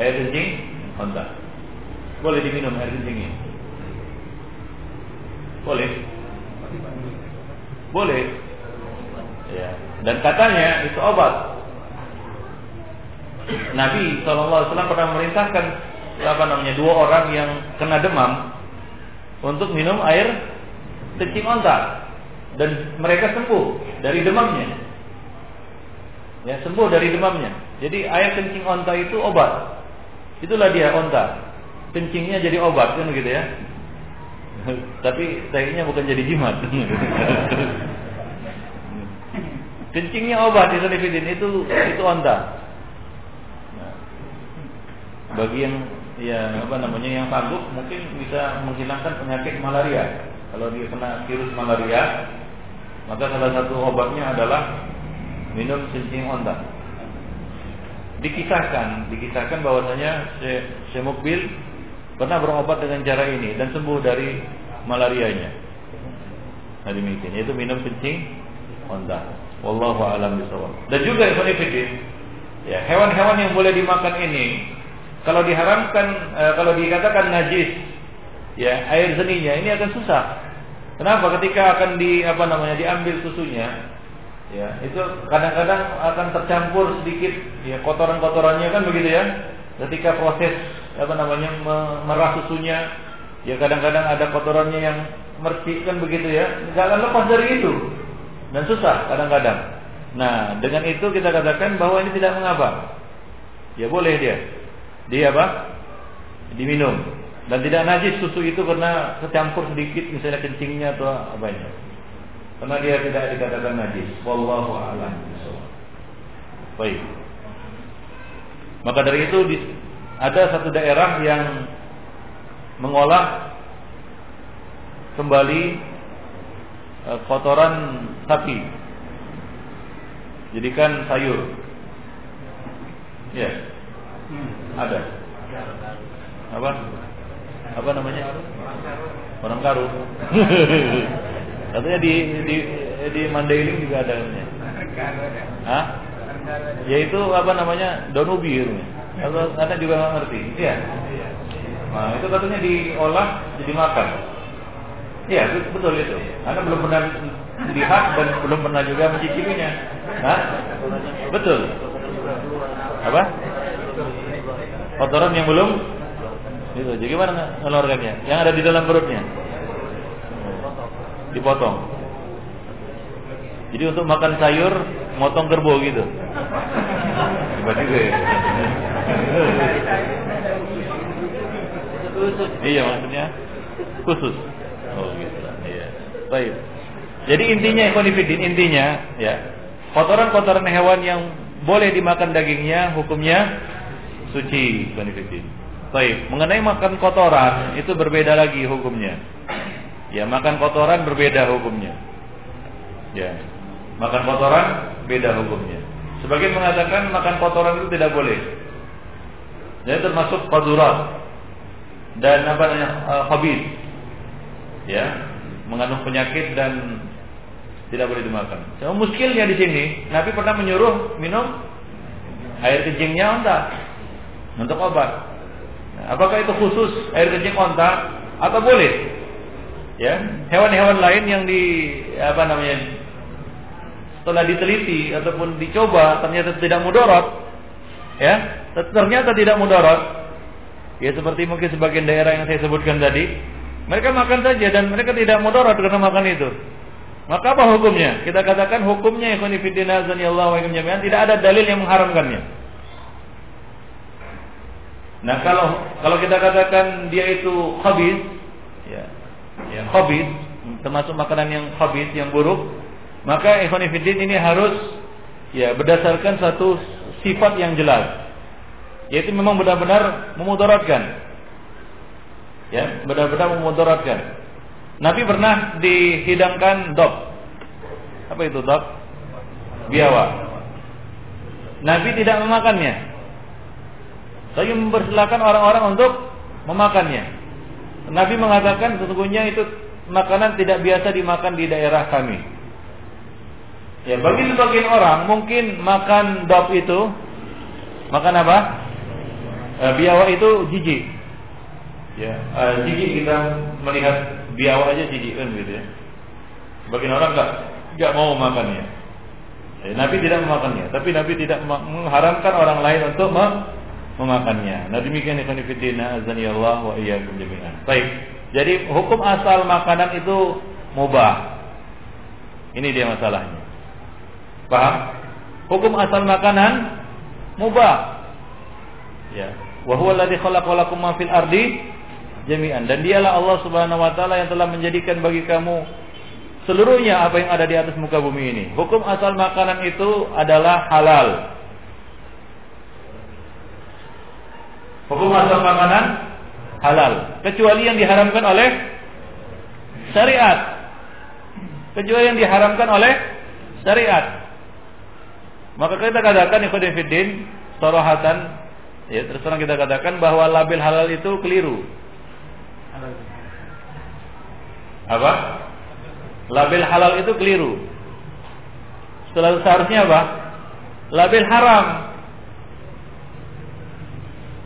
Air kencing onta. Boleh diminum air kencingnya? Boleh? Boleh. Ya. Dan katanya itu obat. Nabi SAW pernah memerintahkan apa namanya dua orang yang kena demam untuk minum air kencing onta dan mereka sembuh dari demamnya. Ya, sembuh dari demamnya. Jadi air kencing onta itu obat. Itulah dia onta kencingnya jadi obat kan begitu ya. Tapi tehnya bukan jadi jimat. kencingnya obat itu itu itu onta. Bagi yang ya apa namanya yang sanggup mungkin bisa menghilangkan penyakit malaria. Kalau dia kena virus malaria, maka salah satu obatnya adalah minum kencing onta. Dikisahkan, dikisahkan bahwasanya Syekh Mukbil pernah berobat dengan cara ini dan sembuh dari malarianya. Nah demikian, yaitu minum kencing onta. Wallahu a'lam bishawab. Dan juga ikhwan ya hewan-hewan yang boleh dimakan ini kalau diharamkan e, kalau dikatakan najis ya air seninya ini akan susah. Kenapa? Ketika akan di apa namanya diambil susunya ya itu kadang-kadang akan tercampur sedikit ya kotoran-kotorannya kan begitu ya. Ketika proses apa namanya merah susunya ya kadang-kadang ada kotorannya yang mercik kan begitu ya nggak akan lepas dari itu dan susah kadang-kadang. Nah, dengan itu kita katakan bahwa ini tidak mengapa. Ya boleh dia. Dia apa? Diminum. Dan tidak najis susu itu karena kecampur sedikit misalnya kencingnya atau apanya. Karena dia tidak dikatakan najis. Wallahu a'lam. Baik. Maka dari itu ada satu daerah yang mengolah kembali eh, kotoran sapi jadikan sayur ya ada apa apa namanya? Orang karu katanya di di di Mandailing juga ada namanya. Hah? yaitu apa namanya? Daun ubi atau anda juga nggak ngerti. Iya. Nah itu katanya diolah jadi makan iya betul itu. Anda belum pernah lihat dan belum pernah juga mencicipinya. Hah? betul. Apa? Kotoran yang belum itu jadi gimana ngeluarkannya? Yang ada di dalam perutnya? Dipotong. Jadi untuk makan sayur motong kerbau gitu? Hebat juga ya. Iya maksudnya? Khusus. Oh gitu iya. Baik. Jadi intinya Ikhwanifidin intinya ya kotoran-kotoran hewan yang boleh dimakan dagingnya hukumnya suci Ikhwanifidin baik mengenai makan kotoran itu berbeda lagi hukumnya. Ya makan kotoran berbeda hukumnya. Ya makan kotoran beda hukumnya. Sebagian mengatakan makan kotoran itu tidak boleh. Jadi termasuk kotoran dan apa namanya uh, khabith. Ya mengandung penyakit dan tidak boleh dimakan. So, muskilnya di sini Nabi pernah menyuruh minum air kencingnya onta untuk obat. Apakah itu khusus air kencing onta atau boleh? Ya, hewan-hewan lain yang di apa namanya setelah diteliti ataupun dicoba ternyata tidak mudorot, ya ternyata tidak mudorot, Ya seperti mungkin sebagian daerah yang saya sebutkan tadi, mereka makan saja dan mereka tidak mudarat karena makan itu. Maka apa hukumnya? Kita katakan hukumnya ikhwan fillah Allah wa tidak ada dalil yang mengharamkannya. Nah, kalau kalau kita katakan dia itu khabis, ya, ya khabis, termasuk makanan yang khabis yang buruk, maka ikhwan ini harus ya berdasarkan satu sifat yang jelas yaitu memang benar-benar memudaratkan. Ya, benar-benar memudaratkan. Nabi pernah dihidangkan dop. Apa itu dop? Biawa. Nabi tidak memakannya. Tapi mempersilahkan orang-orang untuk memakannya. Nabi mengatakan sesungguhnya itu makanan tidak biasa dimakan di daerah kami. Ya, bagi sebagian orang mungkin makan dop itu makan apa? uh, biawak itu jijik. Ya, uh, jijik kita melihat biawak aja jijik kan gitu ya. Bagian orang enggak enggak mau makannya. Ya, Nabi tidak memakannya, tapi Nabi tidak mengharamkan orang lain untuk memakannya. Nah demikian ikhwan fillah azani Allah wa iyyakum jami'an. Baik. Jadi hukum asal makanan itu mubah. Ini dia masalahnya. Paham? Hukum asal makanan mubah. Ya. Wa huwa alladhi ardi jami'an. Dan dialah Allah Subhanahu wa taala yang telah menjadikan bagi kamu seluruhnya apa yang ada di atas muka bumi ini. Hukum asal makanan itu adalah halal. Hukum asal makanan halal, kecuali yang diharamkan oleh syariat. Kecuali yang diharamkan oleh syariat. Maka kita katakan ikhwan sarahatan Ya, terus terang kita katakan bahwa label halal itu keliru. Apa? Label halal itu keliru. Setelah seharusnya apa? Label haram.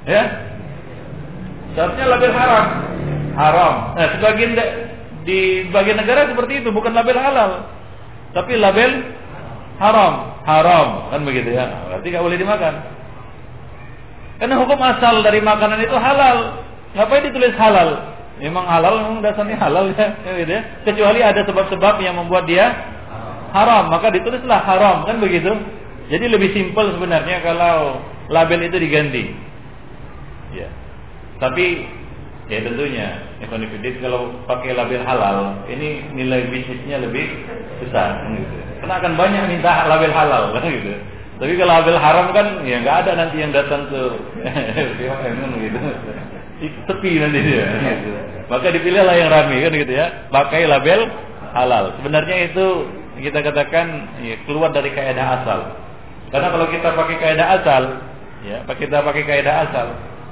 Ya? Seharusnya label haram. Haram. Nah, sebagian di bagian negara seperti itu bukan label halal, tapi label haram. Haram kan begitu ya. Berarti nggak boleh dimakan. Karena hukum asal dari makanan itu halal. Ngapain ditulis halal? Memang halal, memang dasarnya halal ya, ya, gitu ya. Kecuali ada sebab-sebab yang membuat dia haram, maka ditulislah haram kan begitu. Jadi lebih simpel sebenarnya kalau label itu diganti. Tapi ya tentunya Ekonifidis kalau pakai label halal ini nilai bisnisnya lebih besar kan gitu. Karena akan banyak minta label halal kan gitu. Tapi kalau label haram kan ya nggak ada nanti yang datang ke kan gitu. Tepi nanti dia. Gitu. Maka dipilihlah yang ramai kan gitu ya. Pakai label halal. Sebenarnya itu kita katakan ya, keluar dari kaidah asal. Karena kalau kita pakai kaidah asal, ya, kita pakai kaidah asal,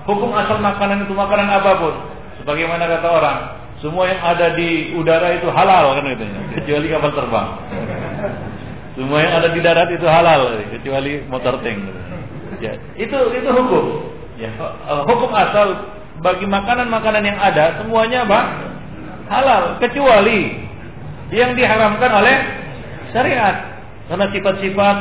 hukum asal makanan itu makanan apa pun. Sebagaimana kata orang, semua yang ada di udara itu halal kan gitu kecuali kapal terbang. semua yang ada di darat itu halal kecuali motor tank. Ya, itu itu hukum. Ya, hukum asal bagi makanan-makanan yang ada semuanya apa? Halal kecuali yang diharamkan oleh syariat karena sifat-sifat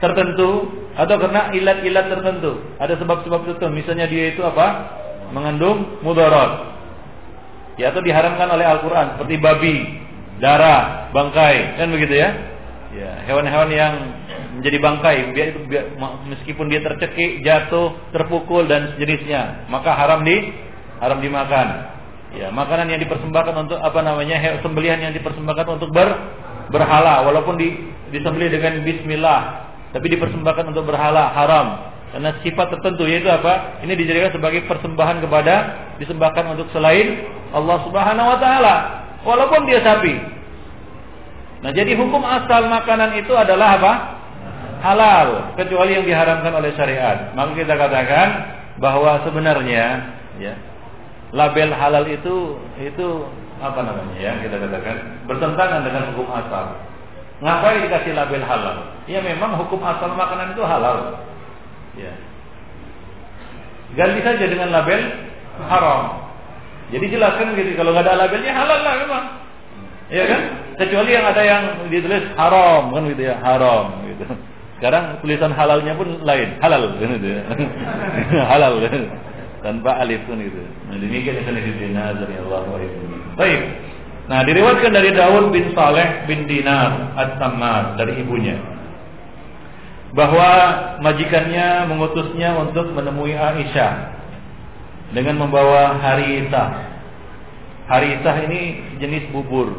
tertentu atau karena ilat-ilat tertentu. Ada sebab-sebab tertentu. Misalnya dia itu apa? Mengandung mudarat. Ya atau diharamkan oleh Al-Qur'an seperti babi, darah, bangkai, kan begitu ya? Ya, hewan-hewan yang menjadi bangkai biar itu biar, meskipun dia tercekik, jatuh, terpukul dan sejenisnya, maka haram di haram dimakan. Ya, makanan yang dipersembahkan untuk apa namanya? sembelihan yang dipersembahkan untuk ber berhala walaupun di, disembelih dengan bismillah tapi dipersembahkan untuk berhala haram karena sifat tertentu yaitu apa? Ini dijadikan sebagai persembahan kepada disembahkan untuk selain Allah Subhanahu wa taala walaupun dia sapi. Nah, jadi hukum asal makanan itu adalah apa? Halal kecuali yang diharamkan oleh syariat. Maka kita katakan bahwa sebenarnya ya label halal itu itu apa namanya ya kita katakan bertentangan dengan hukum asal. Ngapain dikasih label halal? Ya memang hukum asal makanan itu halal. Ya. Ganti saja dengan label haram. Jadi jelaskan gitu kalau nggak ada labelnya halal lah memang. Ya kan? Kecuali yang ada yang ditulis haram kan gitu ya, haram gitu. Sekarang tulisan halalnya pun lain, halal kan gitu ya. halal kan tanpa alif pun itu. Nah, demikian yang nazar dari Allah wa Baik. Nah, diriwayatkan dari Daud bin Saleh bin Dinar As-Sammar dari ibunya bahwa majikannya mengutusnya untuk menemui Aisyah dengan membawa harita. Harita ini jenis bubur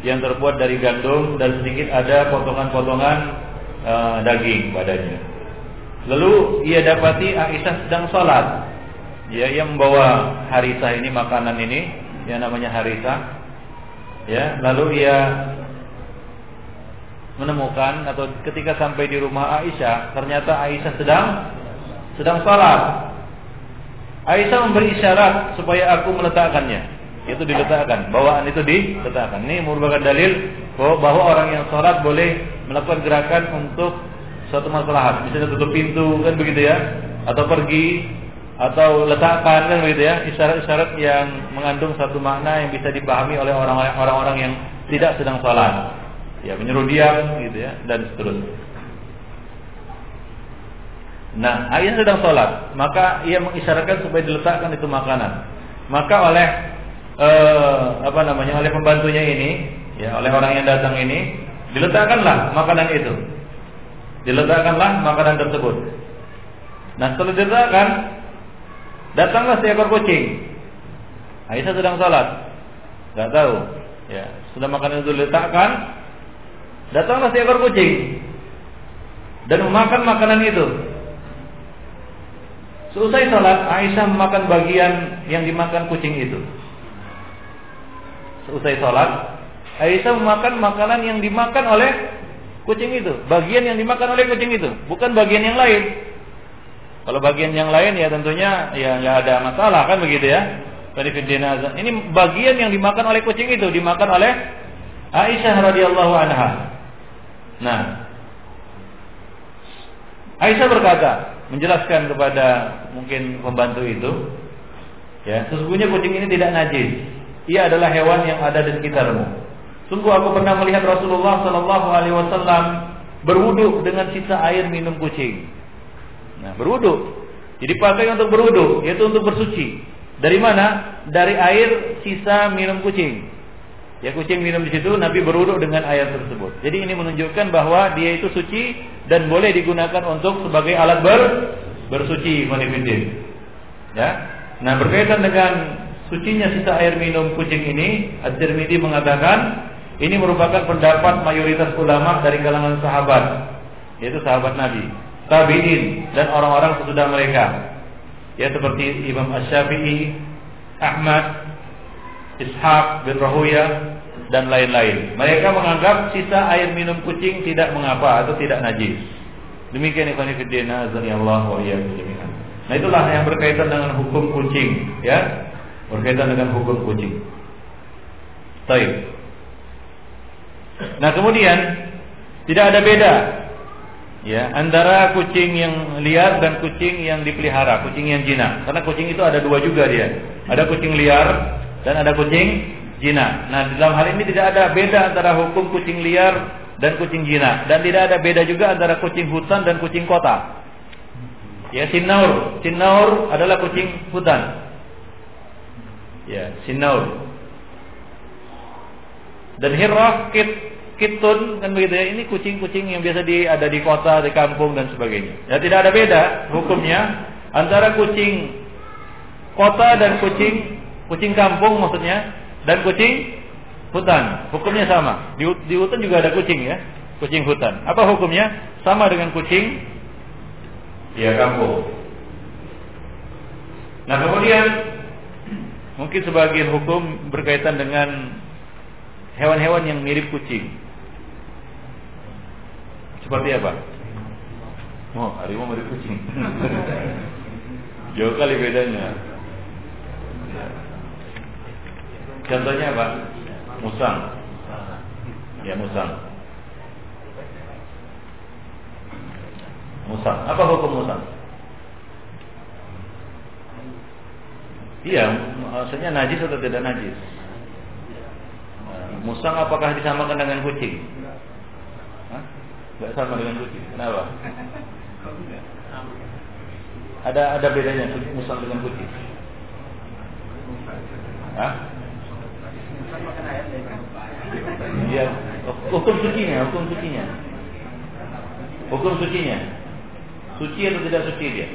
yang terbuat dari gandum dan sedikit ada potongan-potongan uh, daging padanya. Lalu ia dapati Aisyah sedang sholat ya yang membawa harisa ini makanan ini yang namanya harisa ya lalu ia menemukan atau ketika sampai di rumah Aisyah ternyata Aisyah sedang sedang salat. Aisyah memberi isyarat supaya aku meletakkannya. Itu diletakkan bawaan itu diletakkan. Ini merupakan dalil bahwa, bahwa orang yang sholat boleh melakukan gerakan untuk suatu masalah. Misalnya tutup pintu kan begitu ya? Atau pergi atau letakkan kan begitu ya isyarat-isyarat yang mengandung satu makna yang bisa dipahami oleh orang-orang yang tidak sedang sholat. Ya menyuruh diam gitu ya dan seterusnya. Nah ayah sedang sholat maka ia mengisyaratkan supaya diletakkan itu makanan. Maka oleh eh, apa namanya oleh pembantunya ini ya oleh orang yang datang ini diletakkanlah makanan itu. Diletakkanlah makanan tersebut. Nah setelah diletakkan Datanglah seekor kucing. Aisyah sedang salat. Gak tahu. Ya, sudah makanan itu letakkan. Datanglah seekor kucing dan memakan makanan itu. Selesai salat, Aisyah memakan bagian yang dimakan kucing itu. Selesai salat, Aisyah memakan makanan yang dimakan oleh kucing itu. Bagian yang dimakan oleh kucing itu, bukan bagian yang lain. Kalau bagian yang lain ya tentunya ya nggak ada masalah kan begitu ya. Ini bagian yang dimakan oleh kucing itu dimakan oleh Aisyah radhiyallahu anha. Nah, Aisyah berkata, menjelaskan kepada mungkin pembantu itu, ya sesungguhnya kucing ini tidak najis. Ia adalah hewan yang ada di sekitarmu. Sungguh aku pernah melihat Rasulullah Shallallahu Alaihi Wasallam berwudhu dengan sisa air minum kucing. Nah, berwudu. Jadi pakai untuk berwudu, yaitu untuk bersuci. Dari mana? Dari air sisa minum kucing. Ya kucing minum di situ, Nabi beruduk dengan air tersebut. Jadi ini menunjukkan bahwa dia itu suci dan boleh digunakan untuk sebagai alat ber bersuci manifidin. Ya. Nah berkaitan dengan sucinya sisa air minum kucing ini, Ad-Tirmidzi mengatakan ini merupakan pendapat mayoritas ulama dari kalangan sahabat, yaitu sahabat Nabi, tabiin dan orang-orang sesudah mereka. Ya seperti Imam Asy-Syafi'i, Ahmad, Ishaq bin Rahuya dan lain-lain. Mereka menganggap sisa air minum kucing tidak mengapa atau tidak najis. Demikian ikhwan fillah Allah wa iyyakum Nah itulah yang berkaitan dengan hukum kucing, ya. Berkaitan dengan hukum kucing. Baik. Nah kemudian tidak ada beda ya antara kucing yang liar dan kucing yang dipelihara, kucing yang jinak. Karena kucing itu ada dua juga dia. Ada kucing liar dan ada kucing jinak. Nah dalam hal ini tidak ada beda antara hukum kucing liar dan kucing jinak dan tidak ada beda juga antara kucing hutan dan kucing kota. Ya sinaur, sinaur adalah kucing hutan. Ya sinaur. Dan hirrah kitun kan begitu ya. Ini kucing-kucing yang biasa di ada di kota, di kampung dan sebagainya. Ya tidak ada beda hukumnya antara kucing kota dan kucing kucing kampung maksudnya dan kucing hutan. Hukumnya sama. Di, di hutan juga ada kucing ya, kucing hutan. Apa hukumnya? Sama dengan kucing ya kampung. Nah kemudian mungkin sebagian hukum berkaitan dengan hewan-hewan yang mirip kucing. Seperti apa? Oh, harimau mirip kucing. Jauh kali bedanya. Contohnya apa? Musang. Ya, musang. Musang. Apa hukum musang? Iya, maksudnya najis atau tidak najis? Musang apakah disamakan dengan kucing? Tidak sama dengan kucing. Kenapa? Ada ada bedanya musang dengan kucing? Hah? Iya, hukum sucinya, hukum sucinya. Hukum sucinya. Suci atau tidak suci dia?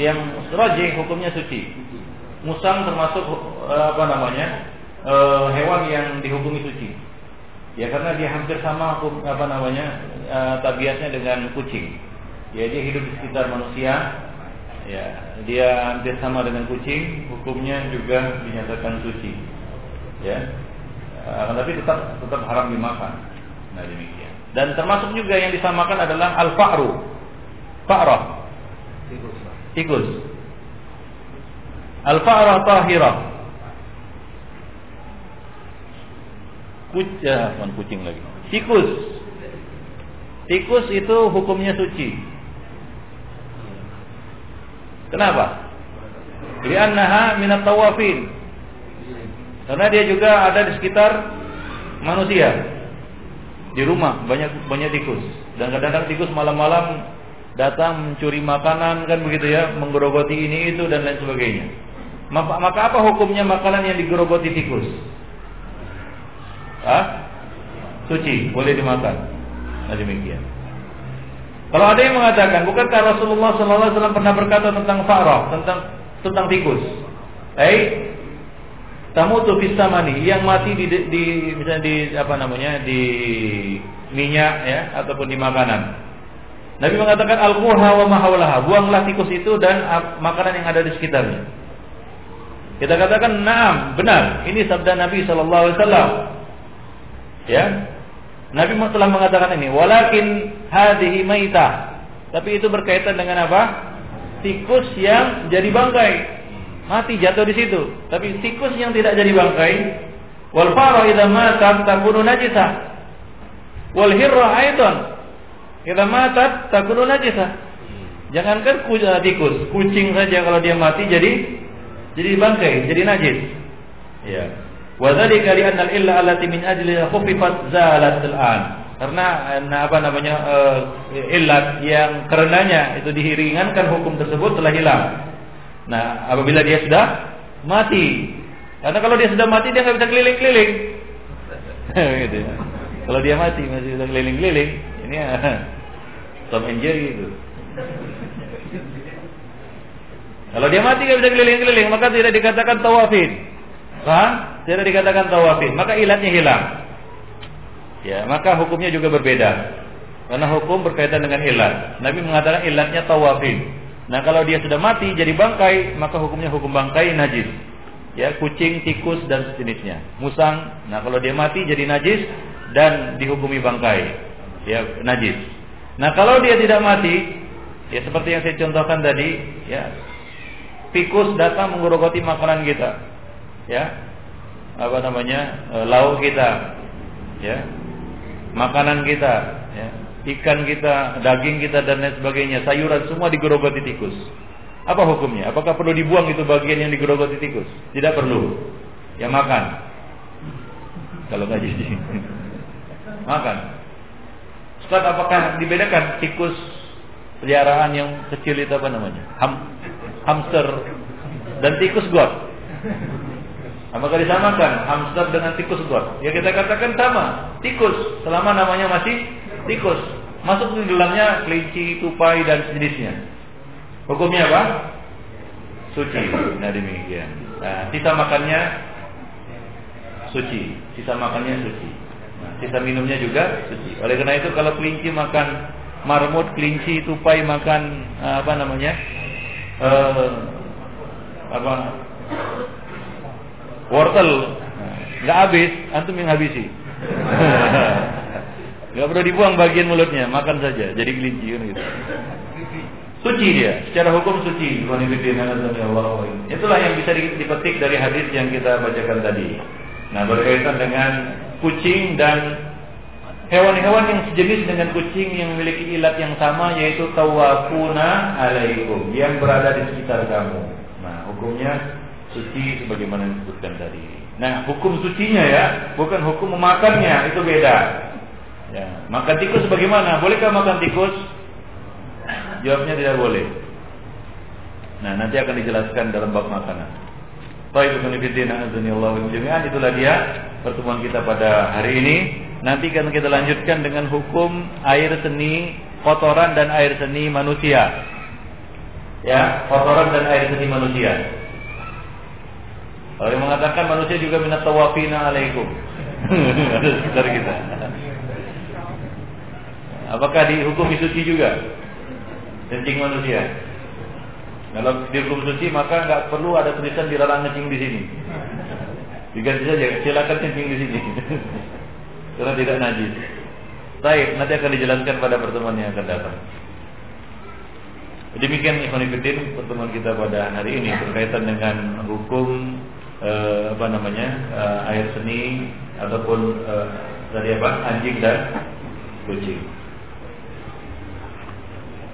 Yang rajih hukumnya suci. Musang termasuk apa namanya? e, hewan yang dihukumi suci. Ya karena dia hampir sama apa namanya e, tabiatnya dengan kucing. Ya dia hidup di sekitar manusia. Ya dia hampir sama dengan kucing. Hukumnya juga dinyatakan suci. Ya, e, tapi tetap tetap haram dimakan. Nah demikian. Dan termasuk juga yang disamakan adalah al-fa'ru. Fa'rah. Tikus. Tikus. Al-fa'rah tahirah. Kucing, bukan kucing lagi. Tikus. Tikus itu hukumnya suci. Kenapa? Li'annaha minat tawafin. Karena dia juga ada di sekitar manusia. Di rumah banyak banyak tikus. Dan kadang-kadang tikus malam-malam datang mencuri makanan kan begitu ya, menggerogoti ini itu dan lain sebagainya. Maka apa hukumnya makanan yang digerogoti tikus? Hah? Suci, boleh dimakan. Nah demikian. Kalau ada yang mengatakan, bukankah Rasulullah SAW pernah berkata tentang farah, tentang tentang tikus? Eh, tamu tuh mani yang mati di, di misalnya di apa namanya di minyak ya ataupun di makanan. Nabi mengatakan al-quha wa buanglah tikus itu dan makanan yang ada di sekitarnya. Kita katakan, "Na'am, benar. Ini sabda Nabi sallallahu alaihi wasallam." Ya. Nabi telah mengatakan ini, walakin hadhihi maitah. Tapi itu berkaitan dengan apa? Tikus yang jadi bangkai. Mati jatuh di situ. Tapi tikus yang tidak jadi bangkai, wal fara idza matat takunu najisah. Wal hirra aidan idza matat takunu najisah. Jangankan eh, tikus, kucing saja kalau dia mati jadi jadi bangkai, jadi najis. Ya. Wadzalika li anna al-illa allati min ajliha khufifat zalat al-an. Karena nah, apa namanya uh, illat yang karenanya itu dihiringankan hukum tersebut telah hilang. Nah, apabila dia sudah mati. Karena kalau dia sudah mati dia nggak bisa keliling-keliling. gitu ya. Kalau dia mati masih bisa keliling-keliling, ini ya Tom and Jerry gitu. Kalau dia mati nggak bisa keliling-keliling, maka tidak dikatakan tawafin. Paham? Tidak dikatakan tawafin, maka ilatnya hilang. Ya, maka hukumnya juga berbeda. Karena hukum berkaitan dengan ilat. Nabi mengatakan ilatnya tawafin. Nah, kalau dia sudah mati jadi bangkai, maka hukumnya hukum bangkai najis. Ya, kucing, tikus dan sejenisnya. Musang. Nah, kalau dia mati jadi najis dan dihukumi bangkai. Ya, najis. Nah, kalau dia tidak mati, ya seperti yang saya contohkan tadi, ya. Tikus datang menggerogoti makanan kita. Ya. Apa namanya? E, lauk kita. Ya. Makanan kita, ya ikan kita, daging kita dan lain sebagainya, sayuran semua digerogoti tikus. Apa hukumnya? Apakah perlu dibuang itu bagian yang digerogoti tikus? Tidak perlu. Ya makan. Kalau nggak jadi. makan. Ustaz, apakah dibedakan tikus peliharaan yang kecil itu apa namanya? Ham, hamster dan tikus got. Apakah disamakan hamster dengan tikus got? Ya kita katakan sama. Tikus selama namanya masih tikus. Masuk di dalamnya kelinci, tupai dan sejenisnya. Hukumnya apa? Suci. Nah demikian. Nah, sisa makannya suci. Sisa makannya suci. Nah, sisa minumnya juga suci. Oleh karena itu kalau kelinci makan marmut, kelinci, tupai makan eh, apa namanya? Uh, apa? Wortel. Nggak habis, antum yang habisi. Gak perlu dibuang bagian mulutnya, makan saja. Jadi kelinci kan gitu. Suci dia, secara hukum suci. Itulah yang bisa dipetik dari hadis yang kita bacakan tadi. Nah berkaitan dengan kucing dan hewan-hewan yang sejenis dengan kucing yang memiliki ilat yang sama yaitu tawafuna alaikum yang berada di sekitar kamu. Nah hukumnya suci sebagaimana disebutkan tadi. Nah hukum sucinya ya, bukan hukum memakannya itu beda. Ya, makan tikus bagaimana? Bolehkah makan tikus? Jawabnya tidak boleh. Nah, nanti akan dijelaskan dalam bab makanan. Baik, jami'an itulah dia pertemuan kita pada hari ini. Nanti akan kita lanjutkan dengan hukum air seni, kotoran dan air seni manusia. Ya, kotoran dan air seni manusia. Kalau yang mengatakan manusia juga minat tawafina alaikum. Dari kita. Apakah dihukum suci juga? Kencing manusia. Kalau dihukum suci maka nggak perlu ada tulisan dilarang kencing di sini. Diganti saja, silakan kencing di sini. Karena tidak najis. Baik, nanti akan dijelaskan pada pertemuan yang akan datang. Demikian Ikhwanifidin pertemuan kita pada hari ini berkaitan dengan hukum eh, apa namanya eh, air seni ataupun eh, tadi apa anjing dan kucing.